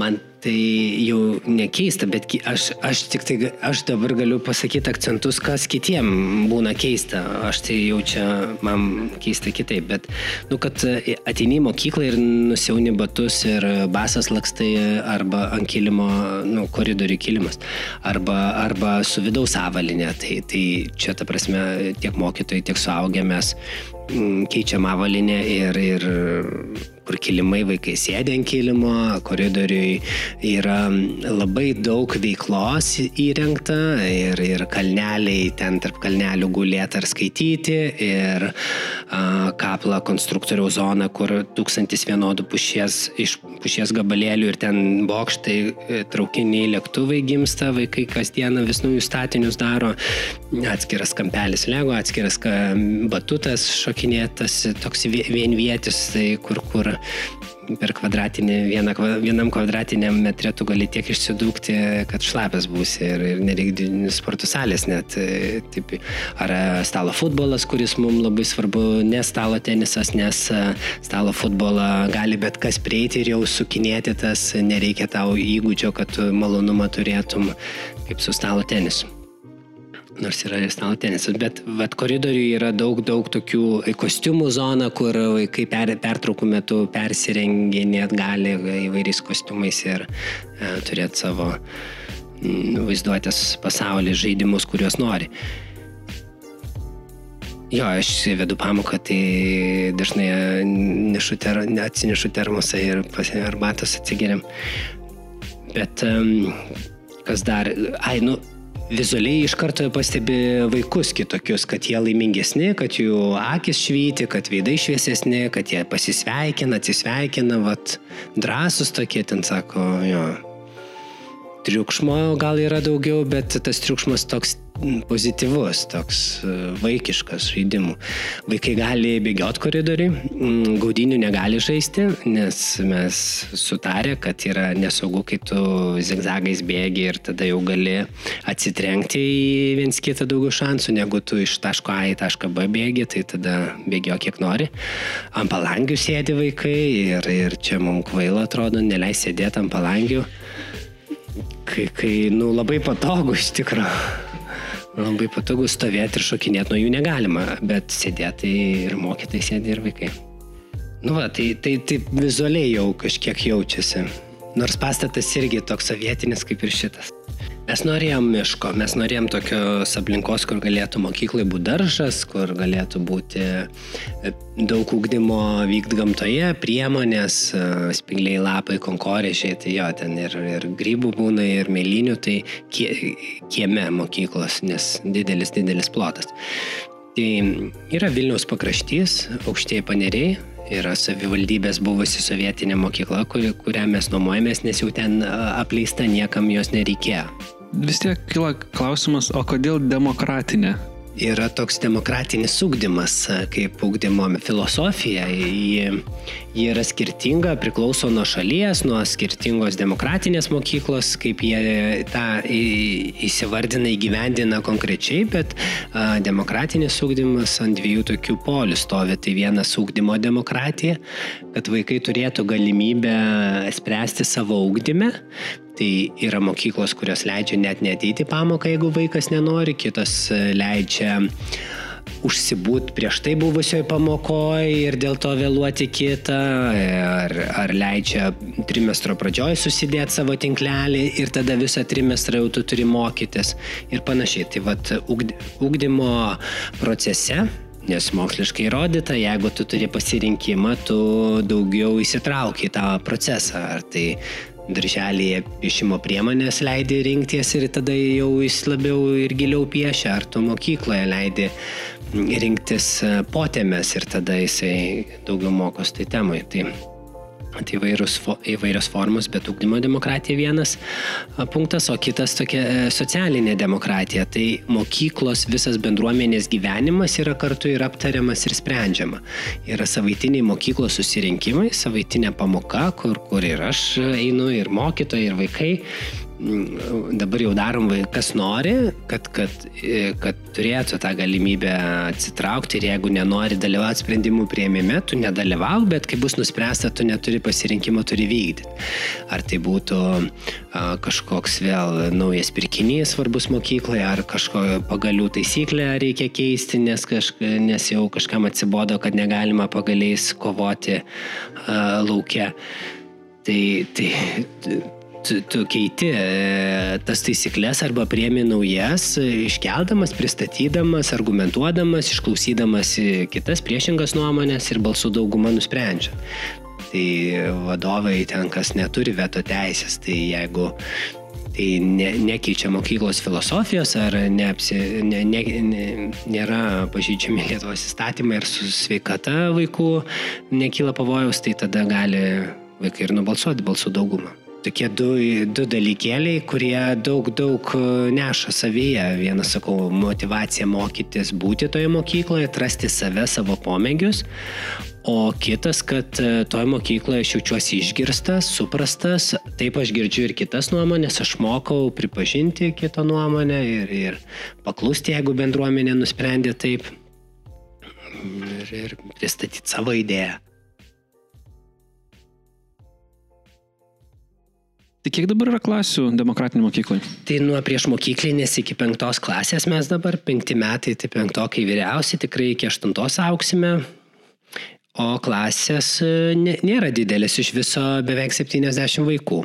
Man tai jau nekeista, bet aš, aš tik tai, aš dabar galiu pasakyti akcentus, kas kitiem būna keista. Aš tai jau čia, man keista kitaip, bet, nu, kad ateini į mokyklą ir nusiauni batus ir basas lakstai arba ant kilimo, nu, koridorių kilimas, arba, arba su vidaus avalinė. Tai, tai čia, ta prasme, tiek mokytojai, tiek suaugę mes mm, keičiam avalinę ir, ir kur kilimai vaikai sėdė ant kilimo, koridoriui yra labai daug veiklos įrengta ir, ir kalneliai, ten tarp kalnelių gulėti ar skaityti ir a, kapla konstruktoriaus zona, kur tūkstantis vienodų pušies, iš pušies gabalėlių ir ten bokštai, e, traukiniai, lėktuvai gimsta, vaikai kasdieną vis naujus statinius daro, atskiras kampelis lego, atskiras batutas šokinėtas, toks vienvietis, tai kur, kur per kvadratinį, vieną, vienam kvadratiniam metre tu gali tiek išsidūkti, kad šlapės būsi ir, ir nereikia sporto salės net. E, taip, ar stalo futbolas, kuris mums labai svarbu, ne stalo tenisas, nes e, stalo futbolą gali bet kas prieiti ir jau sukinėti tas, nereikia tau įgūdžio, kad tu malonumą turėtum kaip su stalo tenisu nors yra ir stalo tenisas, bet vat, koridoriuje yra daug, daug tokių kostiumų zona, kur vaikai per, pertraukų metu persirenginėt gali įvairiais kostiumais ir e, turėti savo m, vaizduotės pasaulį, žaidimus, kuriuos nori. Jo, aš vedu pamoką, tai dažnai nešu ter, atsinešu termosą ir arbatos atsigeriam. Bet um, kas dar, ai, nu, vizualiai iš karto pastebi vaikus kitokius, kad jie laimingesni, kad jų akis švyti, kad veidai šviesesni, kad jie pasisveikina, atsisveikina, vat, drąsus tokie, ten sako, jo. Triukšmo gal yra daugiau, bet tas triukšmas toks pozityvus, toks e, vaikiškas žaidimų. Vaikai gali bėgioti koridoriui, gaudinių negali žaisti, nes mes sutarė, kad yra nesaugu, kai tu zigzagais bėgi ir tada jau gali atsitrenkti į viens kitą daugiau šansų, negu tu iš taško A į tašką B bėgi, tai tada bėgio kiek nori. Ant palangių sėdi vaikai ir, ir čia mums kvaila atrodo, neleis sėdėti ant palangių. Kai, kai, nu, labai patogu iš tikrųjų. Labai patogu stovėti ir šokinėti nuo jų negalima, bet sėdėti ir mokytai sėdi ir vaikai. Nu va, tai, tai, tai vizualiai jau kažkiek jaučiasi. Nors pastatas irgi toks sovietinis kaip ir šitas. Mes norėjom miško, mes norėjom tokios aplinkos, kur galėtų mokyklai būti daržas, kur galėtų būti e, daug ūkdymo vykti gamtoje, priemonės, e, spigliai lapai, konkorėžiai, tai jo, ten ir, ir grybų būna, ir mėlynių, tai kie, kieme mokyklos, nes didelis, didelis plotas. Tai yra Vilniaus pakraštys, aukštieji paneriai, yra savivaldybės buvusi sovietinė mokykla, kuri, kurią mes nuomojamės, nes jau ten apleista niekam jos nereikėjo vis tiek kyla klausimas, o kodėl demokratinė? yra toks demokratinis ūkdymas, kaip ūkdymo filosofija. Ji, ji yra skirtinga, priklauso nuo šalies, nuo skirtingos demokratinės mokyklos, kaip jie tą įsivardina, įgyvendina konkrečiai, bet a, demokratinis ūkdymas ant dviejų tokių polių stovi. Tai vienas ūkdymo demokratija, kad vaikai turėtų galimybę spręsti savo ūkdymę Tai yra mokyklos, kurios leidžia net neteiti pamoką, jeigu vaikas nenori, kitos e, leidžia užsibūt prieš tai buvusioje pamokoje ir dėl to vėluoti kitą, ar, ar leidžia trimestro pradžioj susidėti savo tinklelį ir tada visą trimestrą jau tu turi mokytis ir panašiai. Tai vad ugdymo procese Nes moksliškai įrodyta, jeigu tu turi pasirinkimą, tu daugiau įsitrauki į tą procesą. Ar tai darželėje piešimo priemonės leidi rinkties ir tada jau jis labiau ir giliau piešia, ar tu mokykloje leidi rinktis potėmės ir tada jisai daugiau mokos tai temai. Tai Tai įvairius, įvairios formos, bet ugdymo demokratija vienas punktas, o kitas tokia e, socialinė demokratija. Tai mokyklos visas bendruomenės gyvenimas yra kartu ir aptariamas ir sprendžiama. Yra savaitiniai mokyklos susirinkimai, savaitinė pamoka, kur, kur ir aš einu, ir mokytojai, ir vaikai dabar jau darom, kas nori, kad, kad, kad turėtų tą galimybę atsitraukti ir jeigu nenori dalyvauti sprendimų prieimime, tu nedalyvauk, bet kai bus nuspręsta, tu neturi pasirinkimo, turi vykdyti. Ar tai būtų a, kažkoks vėl naujas pirkinys svarbus mokykloje, ar kažkokia pagalių taisyklė reikia keisti, nes, kažk, nes jau kažkam atsibodo, kad negalima pagaliais kovoti a, laukia. Tai, tai tu, tu keiti e, tas taisyklės arba priemi naujas, iškeldamas, pristatydamas, argumentuodamas, išklausydamas kitas priešingas nuomonės ir balsų dauguma nusprendžia. Tai vadovai ten, kas neturi veto teisės, tai jeigu tai ne, nekeičia mokyklos filosofijos ar neapsi, ne, ne, ne, nėra pažydžiami Lietuvos įstatymai ir su sveikata vaikų nekyla pavojaus, tai tada gali vaikai ir nubalsuoti balsų daugumą tokie du, du dalykėliai, kurie daug, daug e, neša savyje. Vienas, sakau, motivacija mokytis būti toje mokykloje, atrasti save, savo pomėgius. O kitas, kad e, toje mokykloje aš jaučiuosi išgirstas, suprastas, taip aš girdžiu ir kitas nuomonės, aš mokau pripažinti kito nuomonę ir, ir paklusti, jeigu bendruomenė nusprendė taip ir, ir pristatyti savo idėją. Tai kiek dabar yra klasių demokratinė mokyklai? Tai nuo prieš mokyklinės iki penktos klasės mes dabar, penkti metai, tai penktokai vyriausi, tikrai iki aštuntos auksime. O klasės e, nėra didelės, iš viso beveik 70 vaikų.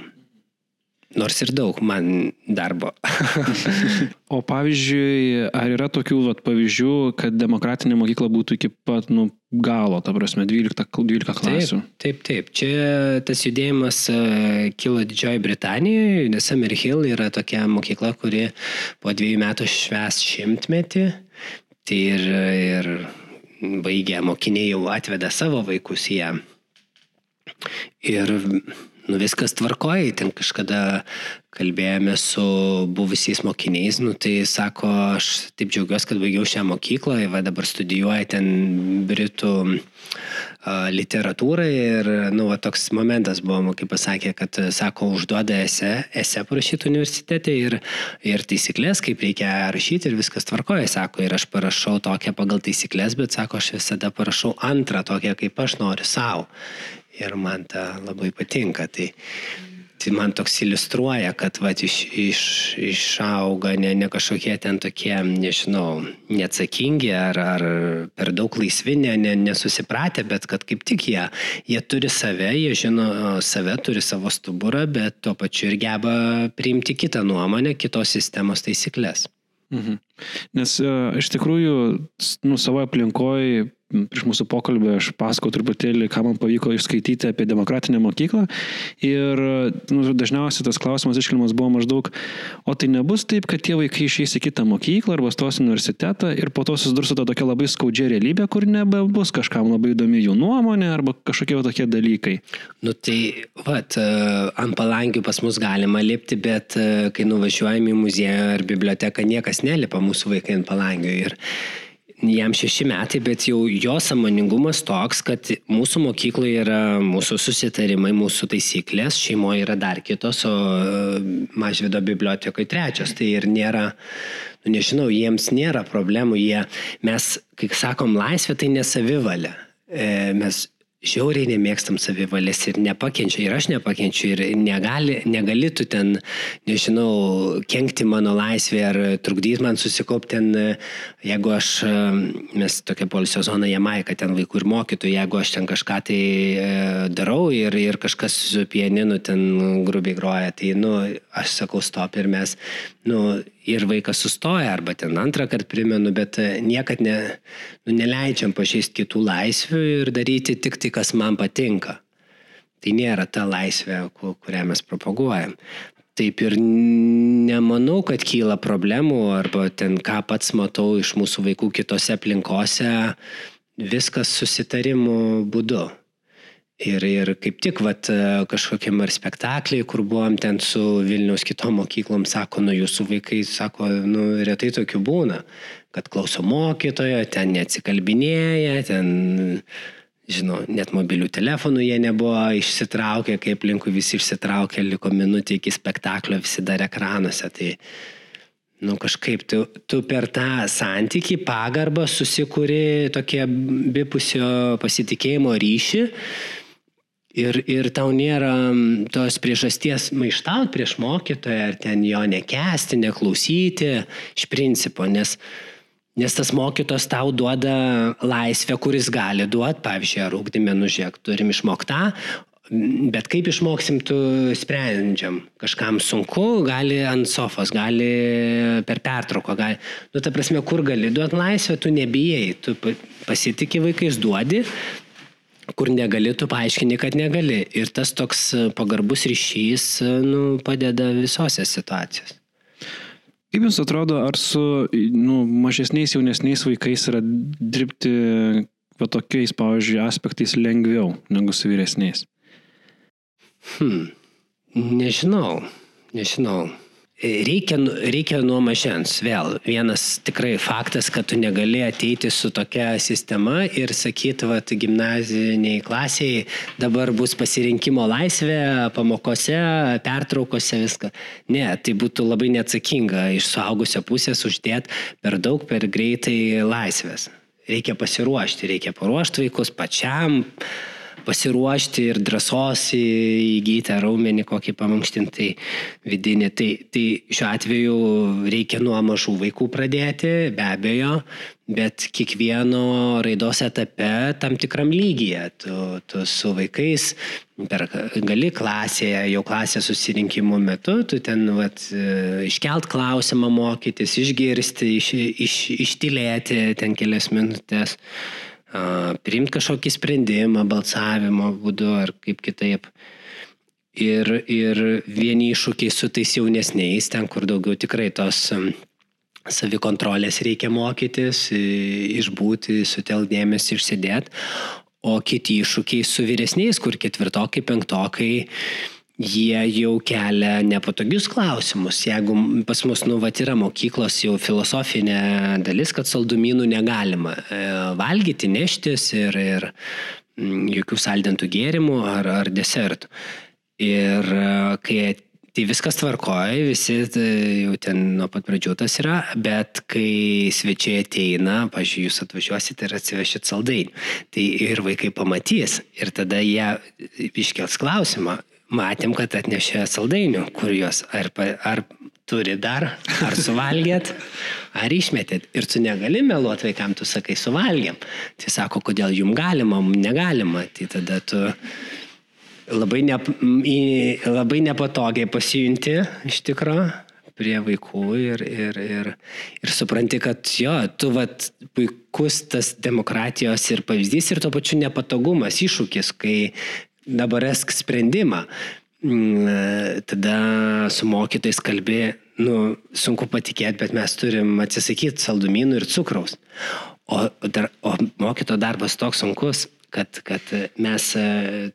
Nors ir daug man darbo. o pavyzdžiui, ar yra tokių vat, pavyzdžių, kad demokratinė mokykla būtų iki pat nu, galo, ta prasme, 12, 12 klasių? Taip, taip, taip. Čia tas judėjimas e, kilo Didžioji Britanijoje, nes Summer Hill yra tokia mokykla, kuri po dviejų metų šves šimtmetį. Tai ir, ir baigę mokiniai jau atveda savo vaikus į ją. Ir nu viskas tvarkoja, ten kažkada kalbėjome su buvusiais mokiniais, nu tai sako, aš taip džiaugiuosi, kad baigiau šią mokyklą, va dabar studijuoja ten Britų uh, literatūrą. Ir, nu, va, toks momentas buvo, kaip pasakė, kad, sako, užduoda esę, esę parašyti universitete ir, ir taisyklės, kaip reikia rašyti ir viskas tvarkoja, sako, ir aš parašau tokią pagal taisyklės, bet, sako, aš visada parašau antrą tokią, kaip aš noriu savo ir man ta labai patinka. Tai, tai man toks iliustruoja, kad va, iš, iš, išauga ne, ne kažkokie ten tokie, nežinau, neatsakingi ar, ar per daug laisvi, ne, ne, nesusipratę, bet kad kaip tik jie, jie turi save, jie žino save, turi savo stuburą, bet tuo pačiu ir geba priimti kitą nuomonę, kitos sistemos taisyklės. Mhm. Nes uh, iš tikrųjų, nu, savo aplinkoje prieš mūsų pokalbį aš pasakau truputėlį, ką man pavyko išskaityti apie demokratinę mokyklą. Ir nu, dažniausiai tas klausimas iškeliamas buvo maždaug, o tai nebus taip, kad tie vaikai išeis į kitą mokyklą arba stos universitetą ir po to susidurs su to tokia labai skaudžia realybė, kur nebebus kažkam labai įdomi jų nuomonė arba kažkokie tokie dalykai. Nu tai, vat, e, ant palangių pas mus galima lipti, bet e, kai nuvažiuojame į muziejų ar biblioteką, niekas nelipa mūsų vaikai ant palangių. Ir jam šeši metai, bet jau jo samoningumas toks, kad mūsų mokykloje yra mūsų susitarimai, mūsų taisyklės, šeimoje yra dar kitos, o e, mažvido bibliotekoje trečios. Tai ir nėra, nu nežinau, jiems nėra problemų, jie, mes, kai sakom, laisvė tai nesavivalė. E, mes žiauriai nemėgstam savivalės ir nepakenčia, ir aš nepakenčiu, ir negali, negali tu ten, nežinau, kenkti mano laisvė ar trukdyti man susikaupti ten, jeigu aš, mes tokia polisio zona Jamaika, ten vaikų ir mokytojų, jeigu aš ten kažką tai e, darau ir, ir kažkas su pieninu ten grubiai groja, tai, nu, aš sakau stop ir mes, nu, ir vaikas sustoja, arba ten antrą kartą primenu, bet e, niekad ne, nu, neleidžiam pažeisti kitų laisvių ir daryti tik tai, kas man patinka. Tai nėra ta laisvė, kurią mes propaguojam. Taip ir nemanau, kad kyla problemų, arba ten ką pats matau iš mūsų vaikų kitose aplinkose, viskas susitarimų būdu. Ir, ir kaip tik vat, kažkokiam ar spektakliai, kur buvom ten su Vilniaus kitom mokyklom, sako, nu jūsų vaikai, sako, nu retai tokių būna, kad klauso mokytojo, ten neatsikalbinėja, ten, žinau, net mobilių telefonų jie nebuvo išsitraukę, kaip aplinkui visi išsitraukė, liko minutė iki spektaklio, visi dar ekranuose. Tai, nu kažkaip tu, tu per tą santyki, pagarbą susikūri tokie bipusio pasitikėjimo ryšį Ir, ir tau nėra tos priežasties maištauti prieš mokytoją, ar ten jo nekesti, neklausyti iš principo, nes, nes tas mokytos tau duoda laisvę, kuris gali duoti, pavyzdžiui, ar ūkdime nužiek, turim išmoktą, Bet kaip išmoksim, tu sprendžiam. Kažkam sunku, gali ant sofos, gali per pertrauką, gali. Nu, ta prasme, kur gali duoti laisvę, tu nebijai, tu pasitikė vaikais duodi, kur negali, tu paaiškini, kad negali. Ir tas toks e, pagarbus ryšys e, nu, padeda visose situacijose. Kaip Jums atrodo, ar su nu, mažesniais, jaunesniais vaikais yra dirbti va tokiais, pavyzdžiui, aspektais lengviau negu su vyresniais? Hmm. Nežinau, nežinau. Reikia, reikia nuo mažens. Vėl vienas tikrai faktas, kad tu negali ateiti su tokia sistema ir sakyti, kad gimnaziniai klasiai dabar bus pasirinkimo laisvė pamokose, pertraukose, viską. Ne, tai būtų labai neatsakinga iš suaugusio pusės uždėti per daug, per greitai laisvės. Reikia pasiruošti, reikia paruošti vaikus pačiam pasiruošti ir drąsos įgyti raumenį kokį pamankštinti vidinį. Tai, tai šiuo atveju reikia nuo mažų vaikų pradėti, be abejo, bet kiekvieno raidos etape tam tikram lygyje. Tu, tu su vaikais per, gali klasėje, jau klasės susirinkimo metu, tu ten vat, iškelt klausimą mokytis, išgirsti, iš, iš, ištilėti ten kelias minutės priimti kažkokį sprendimą balsavimo būdu ar kaip kitaip. Ir, ir vieni iššūkiai su tais jaunesniais, ten kur daugiau tikrai tos savikontrolės reikia mokytis, išbūti, suteldėmės, išsidėti, o kiti iššūkiai su vyresniais, kur ketvirtokai, penktokai jie jau kelia nepatogius klausimus. Jeigu pas mus, nu, va, yra mokyklos jau filosofinė dalis, kad saldumynų negalima e, valgyti, neštis ir, ir jokių saldintų gėrimų ar, ar desertų. Ir e, kai Tai viskas tvarkoja, visi jau ten nuo pat pradžių tas yra, bet kai svečiai ateina, pažiūrėjau, jūs atvažiuosite ir atsivešit saldainių, tai ir vaikai pamatys ir tada jie iškels klausimą, matėm, kad atnešė saldainių, kur juos ar, ar turi dar, ar suvalgėt, ar išmetėt. Ir tu negali meluoti vaikam, tu sakai, suvalgėm. Tai sako, kodėl jum galima, mums negalima. Tai tada tu labai, ne, labai nepatogiai pasijunti iš tikrųjų prie vaikų ir, ir, ir, ir supranti, kad jo, tu vat puikus tas demokratijos ir pavyzdys ir to pačiu nepatogumas, iššūkis, kai dabar esk sprendimą. Mm, tada su mokytais kalbė, nu, sunku patikėti, bet mes turim atsisakyti saldumynų ir cukraus. O, dar, o mokyto darbas toks sunkus, kad, kad mes e,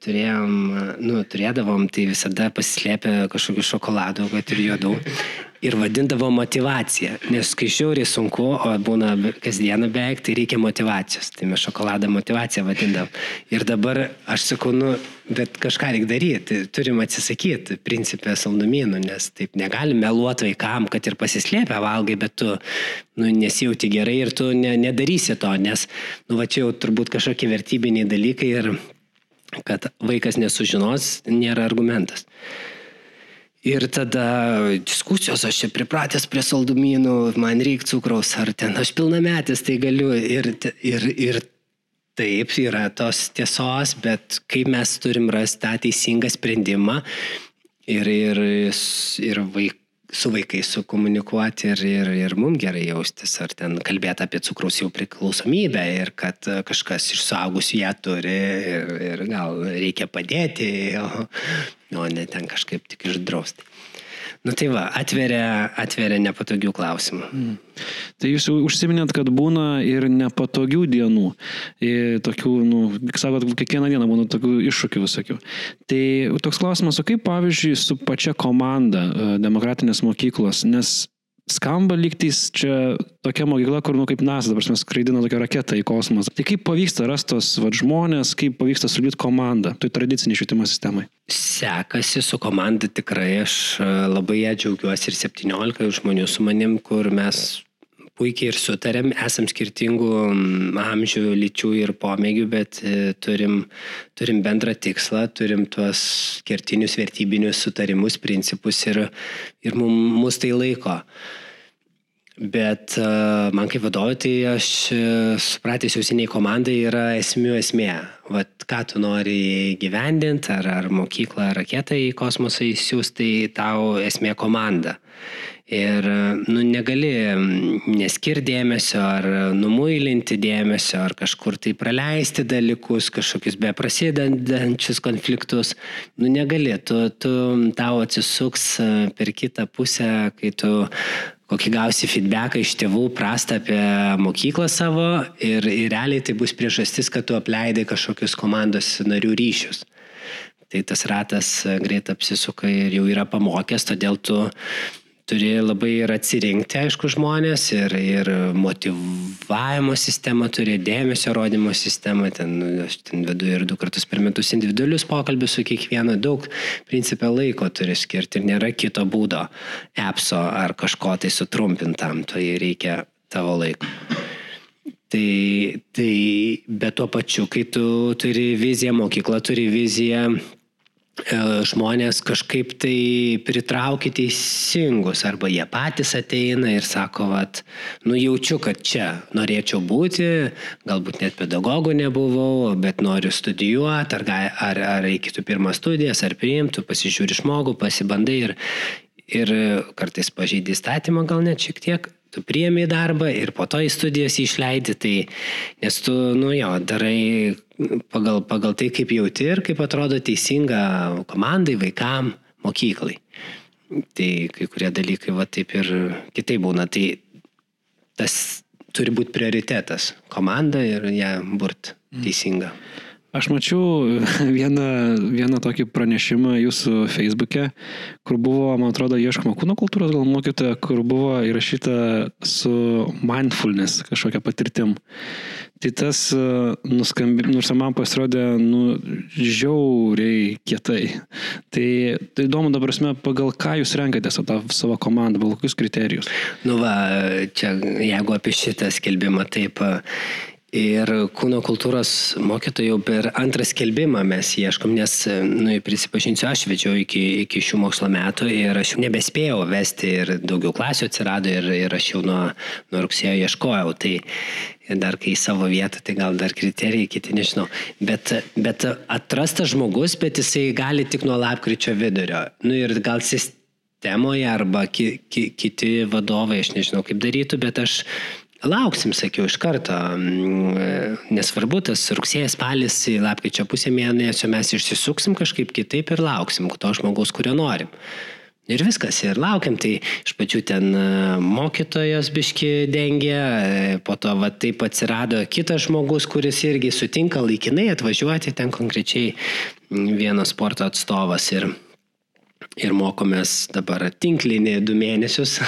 turėjom, nu, turėdavom tai visada pasislėpę kažkokių šokoladų, kad ir juodų. Ir vadindavo motivacija, nes kai žiauriai sunku, o būna kasdieną beveik, tai reikia motivacijos. Tai mes šokoladą motivaciją vadindavom. Ir dabar aš sakau, nu, bet kažką reikia daryti, turim atsisakyti principę saldumynų, nes taip negalim meluoti vaikam, kad ir pasislėpę valgai, bet tu nu, nesijauti gerai ir tu ne, nedarysi to, nes, nu, va čia jau turbūt kažkokie vertybiniai dalykai ir kad vaikas nesužinos, nėra argumentas. Ir tada diskusijos, aš čia pripratęs prie saldumynų, man reikia cukraus, ar ten aš pilnametis, tai galiu. Ir, ir, ir taip yra tos tiesos, bet kaip mes turim rasti tą teisingą sprendimą ir, ir, ir vaik, su vaikais sukomunikuoti ir, ir, ir mums gerai jaustis, ar ten kalbėti apie cukraus jau priklausomybę ir kad kažkas iš suaugusių ją turi ir, ir gal reikia padėti, o, o ne ten kažkaip tik išdrausti. Nu tai va, atveria, atveria nepatogių klausimų. Mm. Tai jūs užsiminėt, kad būna ir nepatogių dienų. Ir tokių, nu, sakot, kiekvieną dieną būna tokių iššūkių visokių. Tai toks klausimas, o kaip pavyzdžiui su pačia komanda e, demokratinės mokyklos, nes skamba lygtais čia tokia mokykla, kur, nu, kaip NASA, dabar mes skraidina tokią raketą į kosmosą. Tai kaip pavyksta rastos vat, žmonės, kaip pavyksta sudėti komandą, tai tradiciniai švietimo sistemai? Sekasi su komanda tikrai, aš e, labai ją džiaugiuosi ir 17 žmonių su manim, kur mes puikiai ir sutarėm, esam skirtingų amžių, lyčių ir pomėgių, bet e, turim, turim bendrą tikslą, turim tuos kertinius vertybinius sutarimus, principus ir, ir mus tai laiko. Bet uh, man kaip vadovui, tai aš uh, supratęs jau seniai komandai yra esmių esmė. Vat ką tu nori gyvendinti, ar, ar mokyklą, ar raketą į kosmosą įsiūsti, tai tau esmė komanda. Ir nu, negali neskirti dėmesio, ar numuilinti dėmesio, ar kažkur tai praleisti dalykus, kažkokius beprasidedančius konfliktus. Nu, negali, tu, tu tau atsisuks per kitą pusę, kai tu kokį gausi feedbacką iš tėvų prastą apie mokyklą savo ir, ir realiai tai bus priežastis, kad tu apleidai kažkokius komandos narių ryšius. Tai tas ratas greit apsisuka ir jau yra pamokęs, todėl tu turi labai ir atsirinkti, aišku, žmonės ir, ir motivavimo sistemą turi, dėmesio rodymo sistemą, ten aš ten vedu ir du kartus per metus individualius pokalbius su kiekvienu, daug principę laiko turi skirti ir nėra kito būdo, appso ar kažko tai sutrumpintam, tai reikia tavo laiko. Tai, tai bet tuo pačiu, kai tu turi viziją, mokykla turi viziją, žmonės kažkaip tai pritraukia teisingus arba jie patys ateina ir sako, vat, nu jaučiu, kad čia norėčiau būti, galbūt net pedagogų nebuvau, bet noriu studijuoti, ar, ar, ar reikėtų pirmą studijas, ar priimtų, pasižiūri žmogų, pasibandai ir, ir kartais pažeidži įstatymą gal net šiek tiek, tu priemi darbą ir po to į studijas išleidi, tai nes tu, nu jo, darai pagal, pagal tai, kaip jauti ir kaip atrodo teisinga komandai, vaikam, mokyklai. Tai kai kurie dalykai va taip ir kitaip būna. Tai tas turi būti prioritetas - komanda ir ją burt mm. teisinga. Mm. Aš mačiau vieną, vieną tokį pranešimą jūsų Facebook'e, kur buvo, man atrodo, ieškoma kūno kultūros gal mokytoja, kur buvo įrašyta su mindfulness kažkokia patirtim. Tai tas e, nuskambi, nors man pasirodė, nu, žiauriai kietai. Tai, tai įdomu, dabar prasme, pagal ką jūs renkatės tą savo komandą, pagal kokius kriterijus? Nu va, čia jeigu apie šitą skelbimą taip Ir kūno kultūros mokytojų per antrą skelbimą mes ieškom, nes, nu, prisipažinsiu, aš vedžiau iki, iki šių mokslo metų ir aš jau nebespėjau vesti ir daugiau klasių atsirado ir, ir aš jau nuo, nuo rugsėjo ieškojau. Tai dar kai savo vietą, tai gal dar kriterijai kiti, nežinau. Bet, bet atrastas žmogus, bet jisai gali tik nuo lapkričio vidurio. Nu ir gal sistemoje arba ki, ki, kiti vadovai, aš nežinau kaip darytų, bet aš lauksim, sakiau, iš karto. Mm, nesvarbu, tas rugsėjas, spalis, lapkričio pusė mėnesio mes išsisuksim kažkaip kitaip ir lauksim to žmogaus, kurio norim. Ir viskas, ir laukiam, tai iš pačių ten e, mokytojas biški dengia, e, po to va taip atsirado kitas žmogus, kuris irgi sutinka laikinai atvažiuoti ten konkrečiai vienas sporto atstovas. Ir, ir mokomės dabar tinklinį du mėnesius.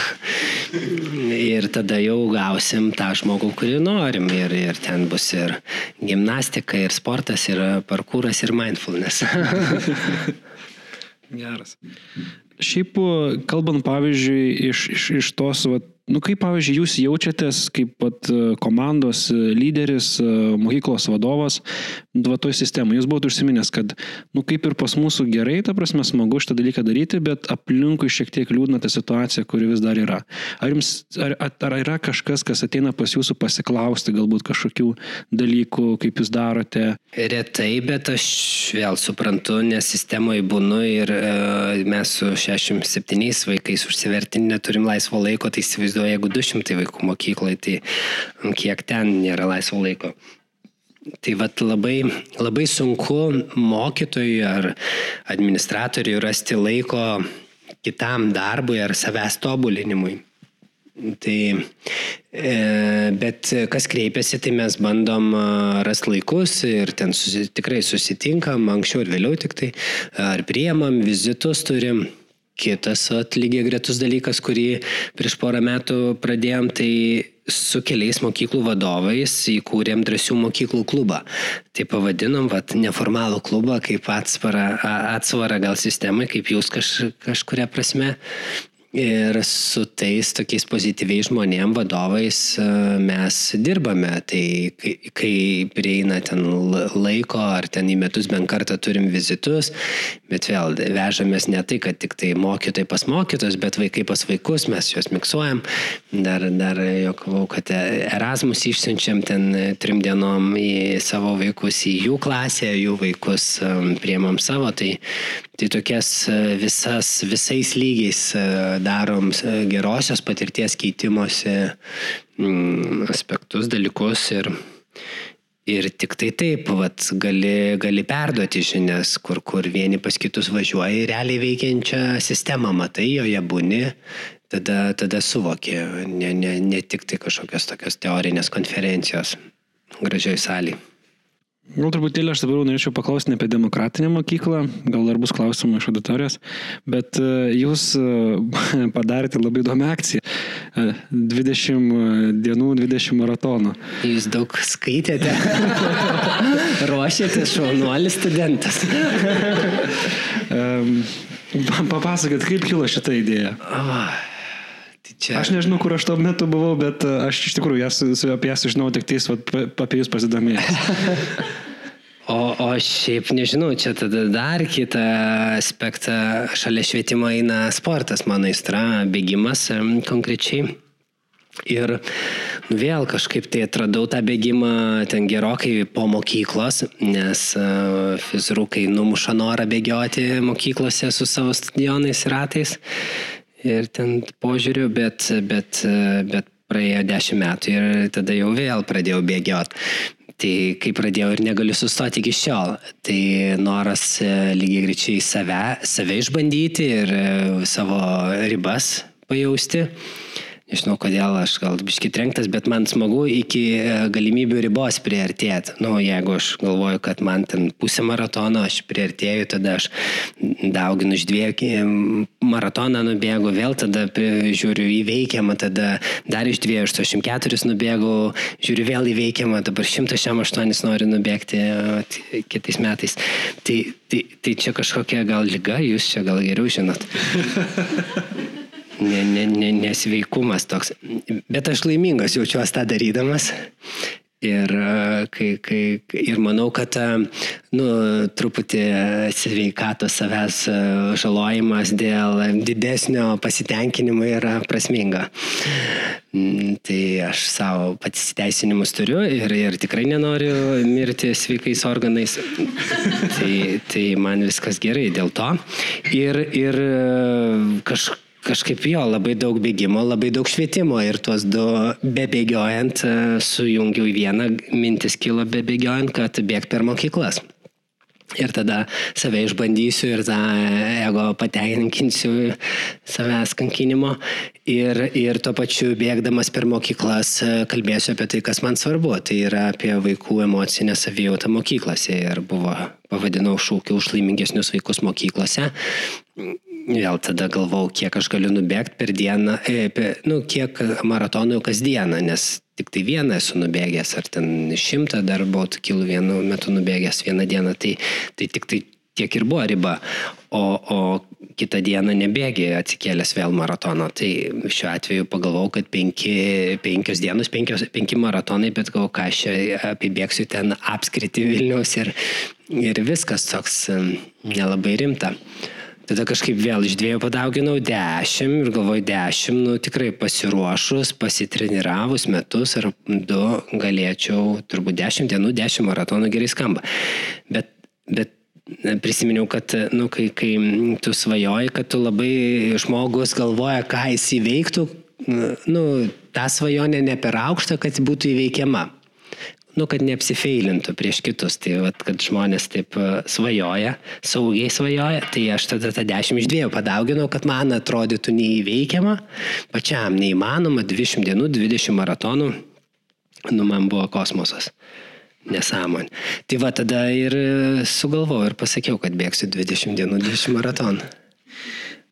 ir tada jau gausim tą žmogų, kurį norim. Ir, ir ten bus ir gimnastika, ir sportas, ir parkūras, ir mindfulness. Geras. Šiaip, kalbant pavyzdžiui, iš, iš, iš tos vat, Nu, kaip, pavyzdžiui, jūs jaučiatės kaip pat komandos lyderis, mokyklos vadovas, nu, va toj sistemoje. Jūs buvote užsiminęs, kad, nu, kaip ir pas mūsų gerai, ta prasme, smagu šitą dalyką daryti, bet aplinkui šiek tiek liūdna ta situacija, kuri vis dar yra. Ar, jums, ar, ar yra kažkas, kas ateina pas jūsų pasiklausti galbūt kažkokių dalykų, kaip jūs darote? Retai, bet aš vėl suprantu, nes sistemoje būnu ir e, mes su 67 vaikais užsivertinį neturim laisvo laiko, tai įsivaizduoju, jeigu 200 vaikų mokykloje, tai kiek ten nėra laisvo laiko. Tai vat labai, labai sunku mokytojui ar administratoriui rasti laiko kitam darbui ar savęs tobulinimui. Tai, e, bet kas kreipiasi, tai mes bandom rasti laikus ir ten susi, tikrai susitinkam, anksčiau ir vėliau tik tai, ar priemam, vizitus turim. Kitas lygiai gretus dalykas, kurį prieš porą metų pradėjom, tai su keliais mokyklų vadovais įkūrėm drąsių mokyklų klubą. Tai pavadinom, vat, neformalų klubą kaip atsvarą, atsvarą gal sistemai, kaip jūs kaž, kažkuria prasme. Ir su tais tokiais pozityviais žmonėm, vadovais e, mes dirbame. Tai kai, kai prieina ten laiko, ar ten į metus bent kartą turim vizitus, bet vėl vežamės ne tai, kad tik tai mokytojai pas mokytojus, bet vaikai pas vaikus, mes juos miksuojam. Dar, dar jokavau, kad Erasmus išsiunčiam ten trim dienom į savo vaikus, į jų klasę, jų vaikus e, priemam savo. Tai, tai tokias e, visas, visais lygiais darom gerosios patirties keitimosi mm, aspektus, dalykus ir, ir tik tai taip, vat, gali, gali perduoti žinias, kur, kur vieni pas kitus važiuoja į realiai veikiančią sistemą, matai, joje būni, tada, tada suvoki, ne, ne, ne tik tai kažkokios tokios teorinės konferencijos gražioj salėje. Gal truputėlį aš dabar norėčiau paklausti ne apie demokratinę mokyklą, gal dar bus klausimų iš auditorijos, bet e, jūs e, padarėte labai įdomią akciją. 20 e, dienų, 20 maratonų. Jūs daug skaitėte. Ruošėte šaunuolis studentas. Papasakot, kaip kilo šitą idėją. Oh. Tai čia... Aš nežinau, kur aš tuo metu buvau, bet e, aš iš tikrųjų jas, apie jas sužinau tik tais, vat, apie jūs pasidomėjęs. o, o šiaip nežinau, čia tada dar kitą aspektą šalia švietimo eina sportas, mano aistra, bėgimas konkrečiai. Ir nu, vėl kažkaip tai atradau tą bėgimą ten gerokai po mokyklos, nes uh, fizirukai numuša norą bėgioti mokyklose su savo stadionais ir ratais ir ten požiūriu, bet, bet, bet praėjo dešimt metų ir tada jau vėl pradėjau bėgioti. Tai kai pradėjau ir negaliu sustoti iki šiol, tai noras e, lygiai greičiai save, save išbandyti ir e, savo ribas pajausti nežinau kodėl aš gal biški trenktas, bet man smagu iki e, galimybių ribos priartėti. Nu, jeigu aš galvoju, kad man ten pusę maratono, aš priartėju, tada aš dauginu iš dviejų maratoną nubėgu, vėl tada žiūriu įveikiamą, tada dar iš 284 nubėgu, žiūriu vėl įveikiamą, dabar 108 noriu nubėgti kitais metais. Tai, tai, tai čia kažkokia gal lyga, jūs čia gal geriau žinot. ne, ne, ne, nesveikumas toks. Bet aš laimingas jaučiuosi tą darydamas. Ir, kai, kai, ir manau, kad nu, truputį sveikato savęs žalojimas dėl didesnio pasitenkinimo yra prasminga. Mm, tai aš savo pasiteisinimus turiu ir, ir tikrai nenoriu mirti sveikais organais. tai, tai man viskas gerai dėl to. Ir, ir kažkaip kažkaip jo labai daug bėgimo, labai daug švietimo ir tuos du bebėgiojant e, sujungiau į vieną, mintis kilo bebėgiojant, kad bėg per mokyklas. Ir tada save išbandysiu ir tą ego patenkinsiu savęs kankinimo. Ir, ir tuo pačiu bėgdamas per mokyklas e, kalbėsiu apie tai, kas man svarbu. Tai yra apie vaikų emocinę savijautą mokyklose. Ir buvo, pavadinau šūkį už laimingesnius vaikus mokyklose vėl tada galvau, kiek aš galiu nubėgti per dieną, e, per, nu, kiek maratonų kasdieną, nes tik tai vieną esu nubėgęs, ar ten šimtą dar buvau kilų vienu metu nubėgęs vieną dieną, tai, tai tik tai tiek ir buvo riba, o, o kitą dieną nebėgi atsikėlęs vėl maratono. Tai šiuo atveju pagalvojau, kad penki, penkios dienos, penkios, penki maratonai, bet galvoju, ką aš apibėgsiu ten apskriti Vilnius ir, ir viskas toks nelabai rimta. Tada kažkaip vėl iš dviejų padauginau dešimt ir galvoju dešimt, nu tikrai pasiruošus, pasitreniravus metus ar du galėčiau, turbūt dešimt dienų, dešimt maratonų gerai skamba. Bet, bet prisiminiau, kad, nu, kai, kai tu svajoji, kad tu labai žmogus galvoja, ką jis įveiktų, nu, ta svajonė ne per aukšta, kad būtų įveikiama nu, kad neapsifeilintų prieš kitus. Tai vat, kad žmonės taip e, svajoja, saugiai svajoja, tai aš tada tą 10 iš 2 padauginau, kad man atrodytų neįveikiama, pačiam neįmanoma, 20 dienų, 20 maratonų, nu man buvo kosmosas. Nesąmonė. Tai va tada ir sugalvojau ir pasakiau, kad bėgsiu 20 dienų, 20 maratonų.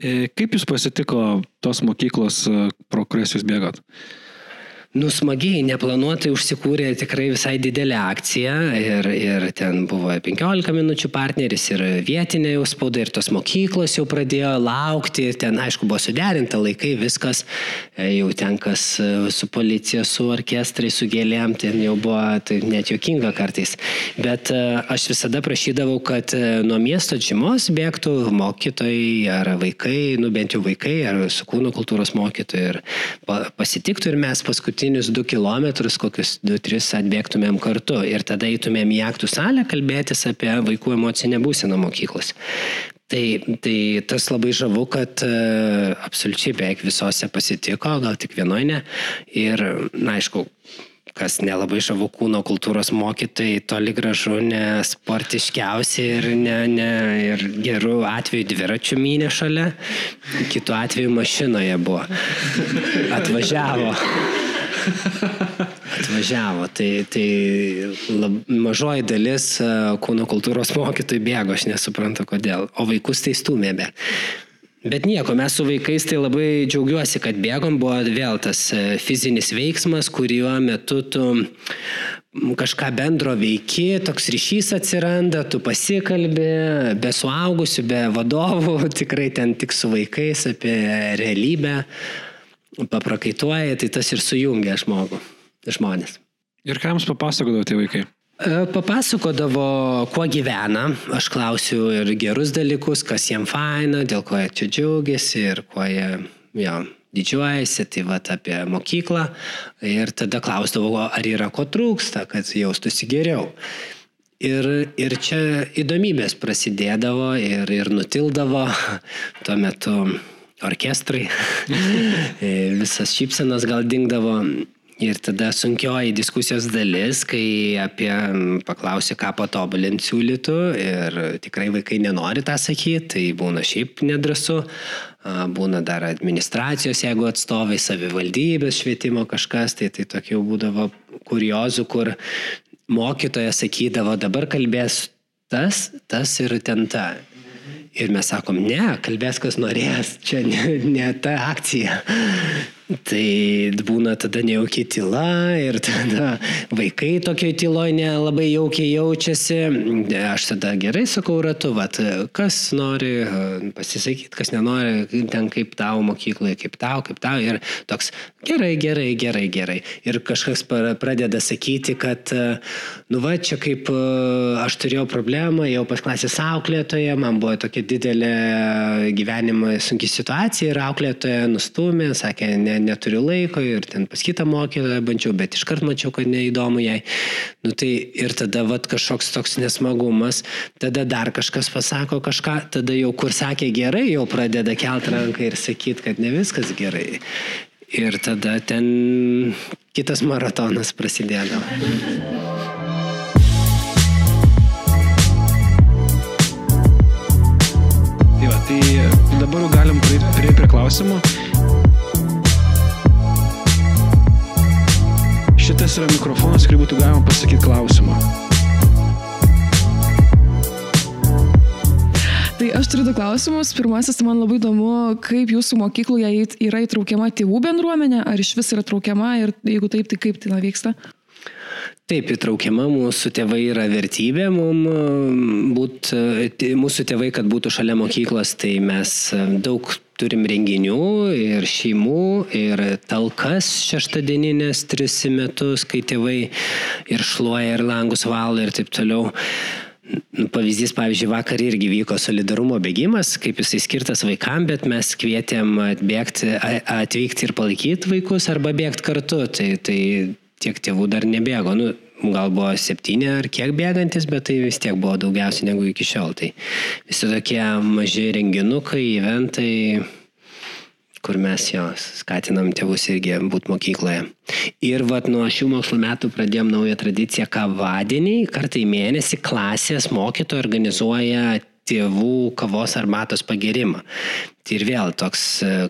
E, kaip jūs pasitiko tos mokyklos, e, pro kurias jūs bėgot? Nusmagiai, neplanuotai užsikūrė tikrai visai didelė akcija ir, ir ten buvo 15 minučių partneris ir vietinė jau spauda ir tos mokyklos jau pradėjo laukti ten aišku buvo suderinta laikai, viskas e, jau ten kas e, su policija, su orkestrai, su gėlėm, ten jau buvo tai net jokinga kartais. Bet e, aš visada prašydavau, kad nuo miesto žymos bėgtų mokytojai ar vaikai, nu bent jau vaikai ar su kūno kultūros mokytojai ir pasitiktų ir mes paskui paskutinius 2 km, kokius 2-3 atbėgtumėm kartu ir tada eitumėm į aktų salę kalbėtis apie vaikų emocinę būseną mokyklos. Tai, tai tas labai žavu, kad uh, absoliučiai beveik visose pasitiko, gal tik vienoje ne. Ir, na, aišku, kas nelabai žavu kūno kultūros mokytojai, toli gražu ne sportiškiausi ir, ne, ne, ir gerų atveju dviračių mynė šalia, kitų atveju mašinoje buvo. Atvažiavo. Atvažiavo, tai, tai lab, mažoji dalis e, kūno kultūros mokytojų bėgo, aš nesuprantu kodėl, o vaikus tai stumė be. Bet nieko, mes su vaikais tai labai džiaugiuosi, kad bėgom, buvo vėl tas e, fizinis veiksmas, kuriuo metu tu kažką bendro veiki, toks ryšys atsiranda, tu pasikalbi, be suaugusių, be vadovų, tikrai ten tik su vaikais apie realybę paprakaituoja, tai tas ir sujungia žmogų, žmonės. Ir ką jums papasakodavo tie vaikai? E, papasakodavo, kuo gyvena, aš klausiu ir gerus dalykus, kas jiem faina, dėl ko jie čia džiaugiasi ir kuo jie jo, didžiuojasi, tai va apie mokyklą. Ir tada klausdavau, ar yra ko trūksta, kad jaustųsi geriau. Ir, ir čia įdomybės prasidėdavo ir, ir nutildavo. Tuo metu orkestrai, e, visas šypsenas gal dingdavo. Ir tada sunkioji diskusijos dalis, kai apie paklausė, ką patobulinti siūlytų ir tikrai vaikai nenori tą sakyti, tai būna šiaip nedrasu, būna dar administracijos, jeigu atstovai, savivaldybės švietimo kažkas, tai tai tokių būdavo kuriozų, kur mokytojas sakydavo, dabar kalbės tas, tas ir ten ta. Ir mes sakom, ne, kalbės kas norės, čia ne, ne ta akcija. Tai būna tada nejaukiai tyla ir tada vaikai tokioj tyloj nelabai jaukiai jaučiasi. Aš tada gerai sakau ratu, vat, kas nori pasisakyti, kas nenori, ten kaip tau mokykloje, kaip tau, kaip tau. Ir toks gerai, gerai, gerai, gerai. Ir kažkas pradeda sakyti, kad, nu va, čia kaip aš turėjau problemą, jau pas klasės auklėtoje, man buvo tokia didelė gyvenimo sunki situacija ir auklėtoja nustumė, sakė, ne, neturiu laiko ir ten pas kitą mokytoją bandžiau, bet iškart mačiau, kad neįdomu jai. Nu, tai ir tada vat, kažkoks toks nesmagumas, tada dar kažkas pasako kažką, tada jau kur sakė gerai, jau pradeda kelt ranką ir sakyti, kad ne viskas gerai. Ir tada ten kitas maratonas prasidėdavo. Tai, tai dabar galim prieiti prie, prie klausimo. Šitas yra mikrofonas, kurį būtų galima pasakyti klausimą. Tai aš turiu du klausimus. Pirmasis, tai man labai įdomu, kaip jūsų mokykloje yra įtraukiama tėvų bendruomenė, ar iš vis yra traukiama ir jeigu taip, tai kaip tai vyksta? Taip, įtraukiama mūsų tėvai yra vertybė, mums būt, mūsų tėvai, kad būtų šalia mokyklos, tai mes daug turim renginių ir šeimų, ir talkas šeštadieninės tris metus, kai tėvai ir šluoja, ir langus valo ir taip toliau. Nu, pavyzdys, pavyzdžiui, vakar irgi vyko solidarumo bėgimas, kaip jisai skirtas vaikams, bet mes kvietėm atbėgti, atvykti ir palaikyti vaikus arba bėgti kartu. Tai, tai tiek tėvų dar nebėgo. Nu, gal buvo septyni ar kiek bėgantis, bet tai vis tiek buvo daugiausiai negu iki šiol. Tai visi tokie maži renginukai, eventai, kur mes jo skatinam tėvus irgi būti mokykloje. Ir vat nuo šių mokslo metų pradėjom naują tradiciją kavadienį, kartą į mėnesį klasės mokytojai organizuoja tėvų kavos arbatos pagerimą. Tai ir vėl toks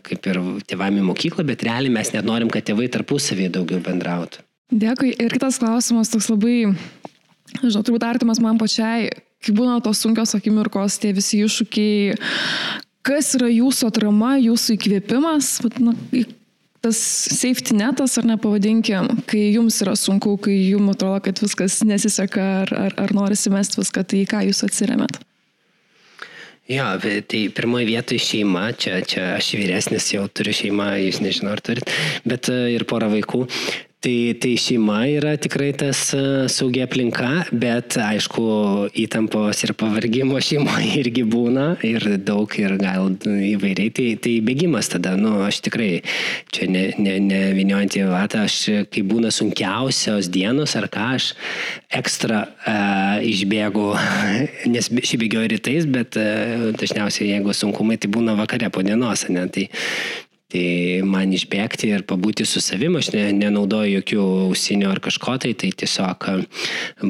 kaip ir tėvami mokykla, bet realiai mes net norim, kad tėvai tarpusavėje daugiau bendrautų. Dėkui. Ir kitas klausimas, toks labai, žinau, turbūt artimas man pačiai, kai būna tos sunkios akimirkos, tie visi iššūkiai, kas yra jūsų atrama, jūsų įkvėpimas, na, tas safety netas, ar nepavadinkim, kai jums yra sunku, kai jums atrodo, kad viskas nesiseka, ar, ar, ar norisi mesti viską, tai ką jūs atsiriamėt? Jo, tai pirmoji vietoje šeima, čia, čia aš vyresnis jau turiu šeimą, jūs nežinau ar turit, bet ir porą vaikų. Tai, tai šeima yra tikrai tas e, saugia aplinka, bet aišku, įtampos ir pavargimo šeimoje irgi būna ir daug ir gal įvairiai. Tai, tai bėgimas tada, nu, aš tikrai, čia ne, ne, ne viniojant į vatą, aš kai būna sunkiausios dienos ar ką, aš ekstra uh, išbėgu, nes šį bėgioju rytais, bet uh, dažniausiai jeigu sunkumai, tai būna vakare po dienos, ne? Tai, Tai man išbėgti ir pabūti su savimi, aš ne, nenaudoju jokių ausinių ar kažko tai, tai tiesiog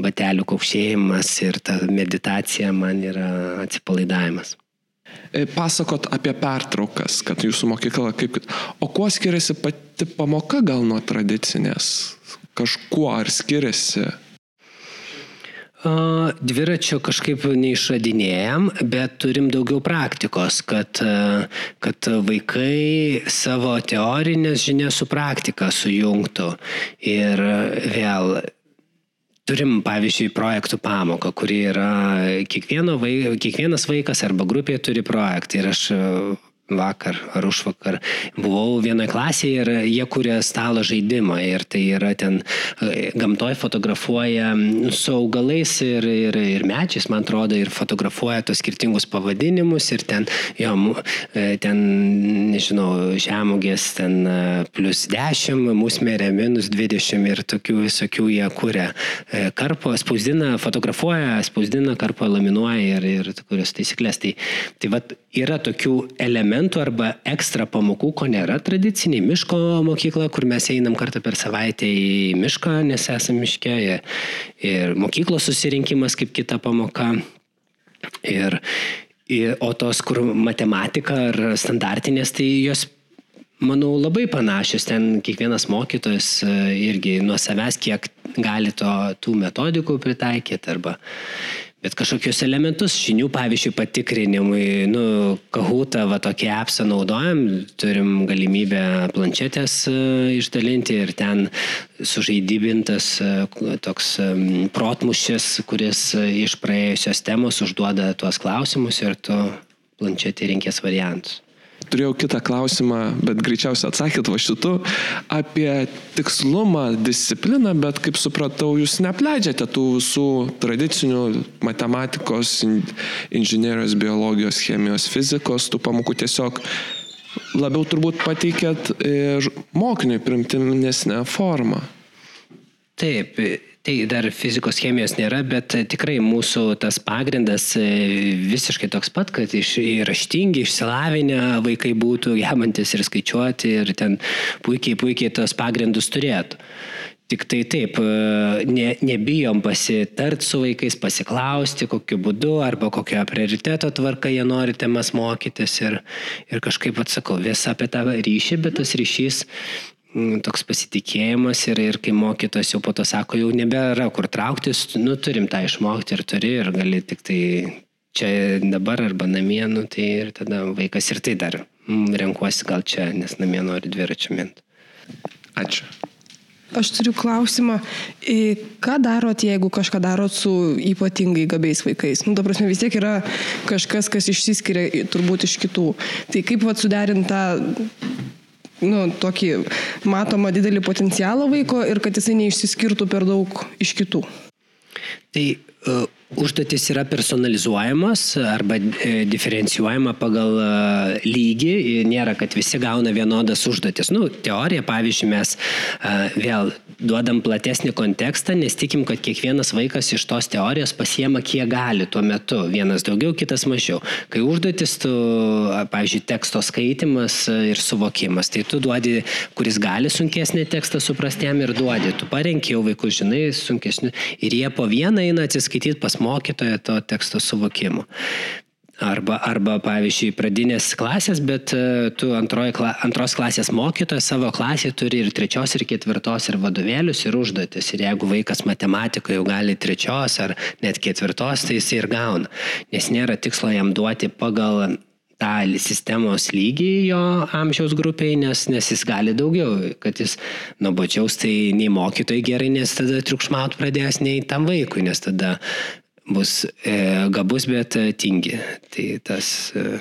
batelių kaukšėjimas ir ta meditacija man yra atsipalaidavimas. E, pasakot apie pertraukas, kad jūsų mokykla kaip... O kuo skiriasi pati pamoka gal nuo tradicinės? Kažkuo ar skiriasi? Dviračio kažkaip neišradinėjom, bet turim daugiau praktikos, kad, kad vaikai savo teorinės žinias su praktika sujungtų. Ir vėl turim, pavyzdžiui, projektų pamoką, kuri yra vaik, kiekvienas vaikas arba grupė turi projektą. Ir aš vakar ar užvakar buvau vienoje klasėje ir jie kuria stalo žaidimą ir tai yra ten e, gamtoje fotografuoja su augalais ir, ir, ir medžiais, man atrodo, ir fotografuoja tos skirtingus pavadinimus ir ten, jo, e, ten, nežinau, žemugės ten e, plus 10, musmerė minus 20 ir tokių visokių jie kuria. Karpo spausdina, fotografuoja, spausdina, karpo laminuoja ir, ir kurios taisyklės. Tai, tai vat, yra tokių elementų arba ekstra pamokų, ko nėra tradiciniai. Miško mokykla, kur mes einam kartą per savaitę į mišką, nes esame miške. Ir mokyklos susirinkimas kaip kita pamoka. Ir, ir, o tos, kur matematika ar standartinės, tai jos manau, labai panašios. Ten kiekvienas mokytojas irgi nuo savęs, kiek gali to, tų metodikų pritaikyti. Arba Bet kažkokius elementus žinių, pavyzdžiui, patikrinimui, nu, kahutą, va tokį appsą naudojam, turim galimybę planšetės e, išdalinti ir ten sužaidybintas e, toks protmušis, kuris iš praėjusios temos užduoda tuos klausimus ir tu planšetį rinkės variantus turėjau kitą klausimą, bet greičiausiai atsakėt va šitu, apie tikslumą, discipliną, bet kaip supratau, jūs nepleidžiate tų visų tradicinių matematikos, inžinierijos, biologijos, chemijos, fizikos, tų pamokų tiesiog labiau turbūt pateikėt mokiniui primtinesnę formą. Taip, Tai dar fizikos chemijos nėra, bet tikrai mūsų tas pagrindas e, visiškai toks pat, kad iš, raštingi, išsilavinę vaikai būtų gebantis ir skaičiuoti ir ten puikiai, puikiai tas pagrindus turėtų. Tik tai taip, e, ne, nebijom pasitart su vaikais, pasiklausti, kokiu būdu arba kokio prioriteto tvarka jie nori temas mokytis ir, ir kažkaip atsakau, vis apie tą ryšį, bet tas ryšys toks pasitikėjimas ir, ir kai mokytas jau po to sako, jau nebėra kur trauktis, nu turim tą išmokti ir turi ir gali tik tai čia dabar arba namie, nu tai ir tada vaikas ir tai dar mm, renkuosi gal čia, nes namie nori dviračių mint. Ačiū. Aš turiu klausimą, ką darot, jeigu kažką darot su ypatingai gabiais vaikais? Nu, ta prasme, vis tiek yra kažkas, kas išsiskiria turbūt iš kitų. Tai kaip vat suderint tą nu, tokį matomą didelį potencialą vaiko ir kad jisai neišsiskirtų per daug iš kitų. Tai uh, užduotis yra personalizuojamos arba e, diferencijuojama pagal e, lygį. Nėra, kad visi gauna vienodas užduotis. Nu, teorija, pavyzdžiui, mes e, vėl duodam platesnį kontekstą, nes tikim, kad kiekvienas vaikas iš tos teorijos pasiema kiek gali tuo metu. Vienas daugiau, kitas mažiau. Kai užduotis, tu, pavyzdžiui, teksto skaitimas ir suvokimas, tai tu duodi, kuris gali sunkesnį tekstą suprasti jam ir duodi. Tu parenki jau vaikus, žinai, sunkesnių. Ir jie po vieną eina atsiskaityti pas mokytoją to teksto suvokimu. Arba, arba, pavyzdžiui, pradinės klasės, bet e, tu antroji, antros klasės mokytojas savo klasėje turi ir trečios, ir ketvirtos, ir vadovėlius, ir užduotis. Ir jeigu vaikas matematikoje jau gali trečios ar net ketvirtos, tai jis ir gauna. Nes nėra tikslo jam duoti pagal tą sistemos lygį jo amžiaus grupiai, nes, nes jis gali daugiau, kad jis nuobodžiaus tai nei mokytojai gerai, nes tada triukšmaut pradės nei tam vaikui, nes tada bus e, gabus, bet e, tingi. Tai tas e,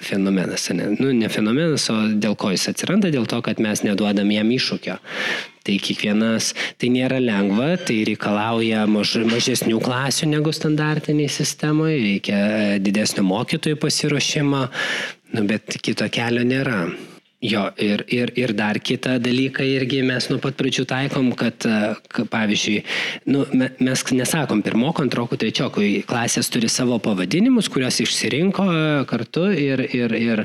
fenomenas, ne, nu, ne fenomenas, o dėl ko jis atsiranda, dėl to, kad mes neduodam jam iššūkio. Tai kiekvienas, tai nėra lengva, tai reikalauja maž, mažesnių klasių negu standartiniai sistemoje, reikia didesnio mokytojų pasiruošimo, nu, bet kito kelio nėra. Jo, ir, ir, ir dar kitą dalyką irgi mes nuo pat pradžių taikom, kad, kad pavyzdžiui, nu, mes nesakom pirmoko, antroko, trečioko, klasės turi savo pavadinimus, kuriuos išsirinko kartu ir, ir, ir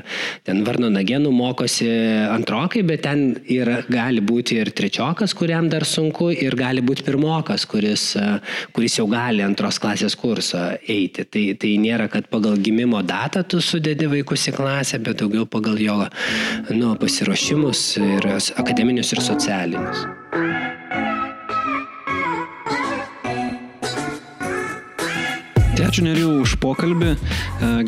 ten Varno Nagenų mokosi antrokai, bet ten ir gali būti ir trečiokas, kuriam dar sunku, ir gali būti pirmokas, kuris, kuris jau gali antros klasės kursą eiti. Tai, tai nėra, kad pagal gimimo datą tu sudedi vaikus į klasę, bet daugiau pagal jo nu, nu, pasiruošimus ir akademinius ir socialinius. Tai ačiū Neriu už pokalbį. E,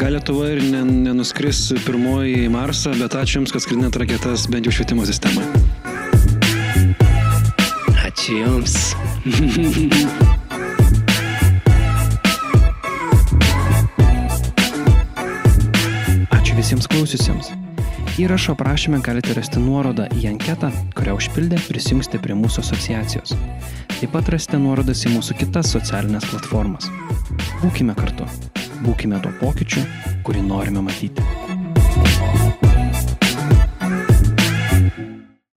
gal Lietuva ir nenuskris pirmoji į Marsą, bet ačiū Jums, kad skridinat raketas bent jau švietimo sistemą. Ačiū Jums. Ačiū visiems klausiusiems. Įrašo aprašyme galite rasti nuorodą į anketą, kurią užpildę prisijungsite prie mūsų asociacijos. Taip pat rasite nuorodas į mūsų kitas socialinės platformas. Būkime kartu, būkime tuo pokyčiu, kurį norime matyti.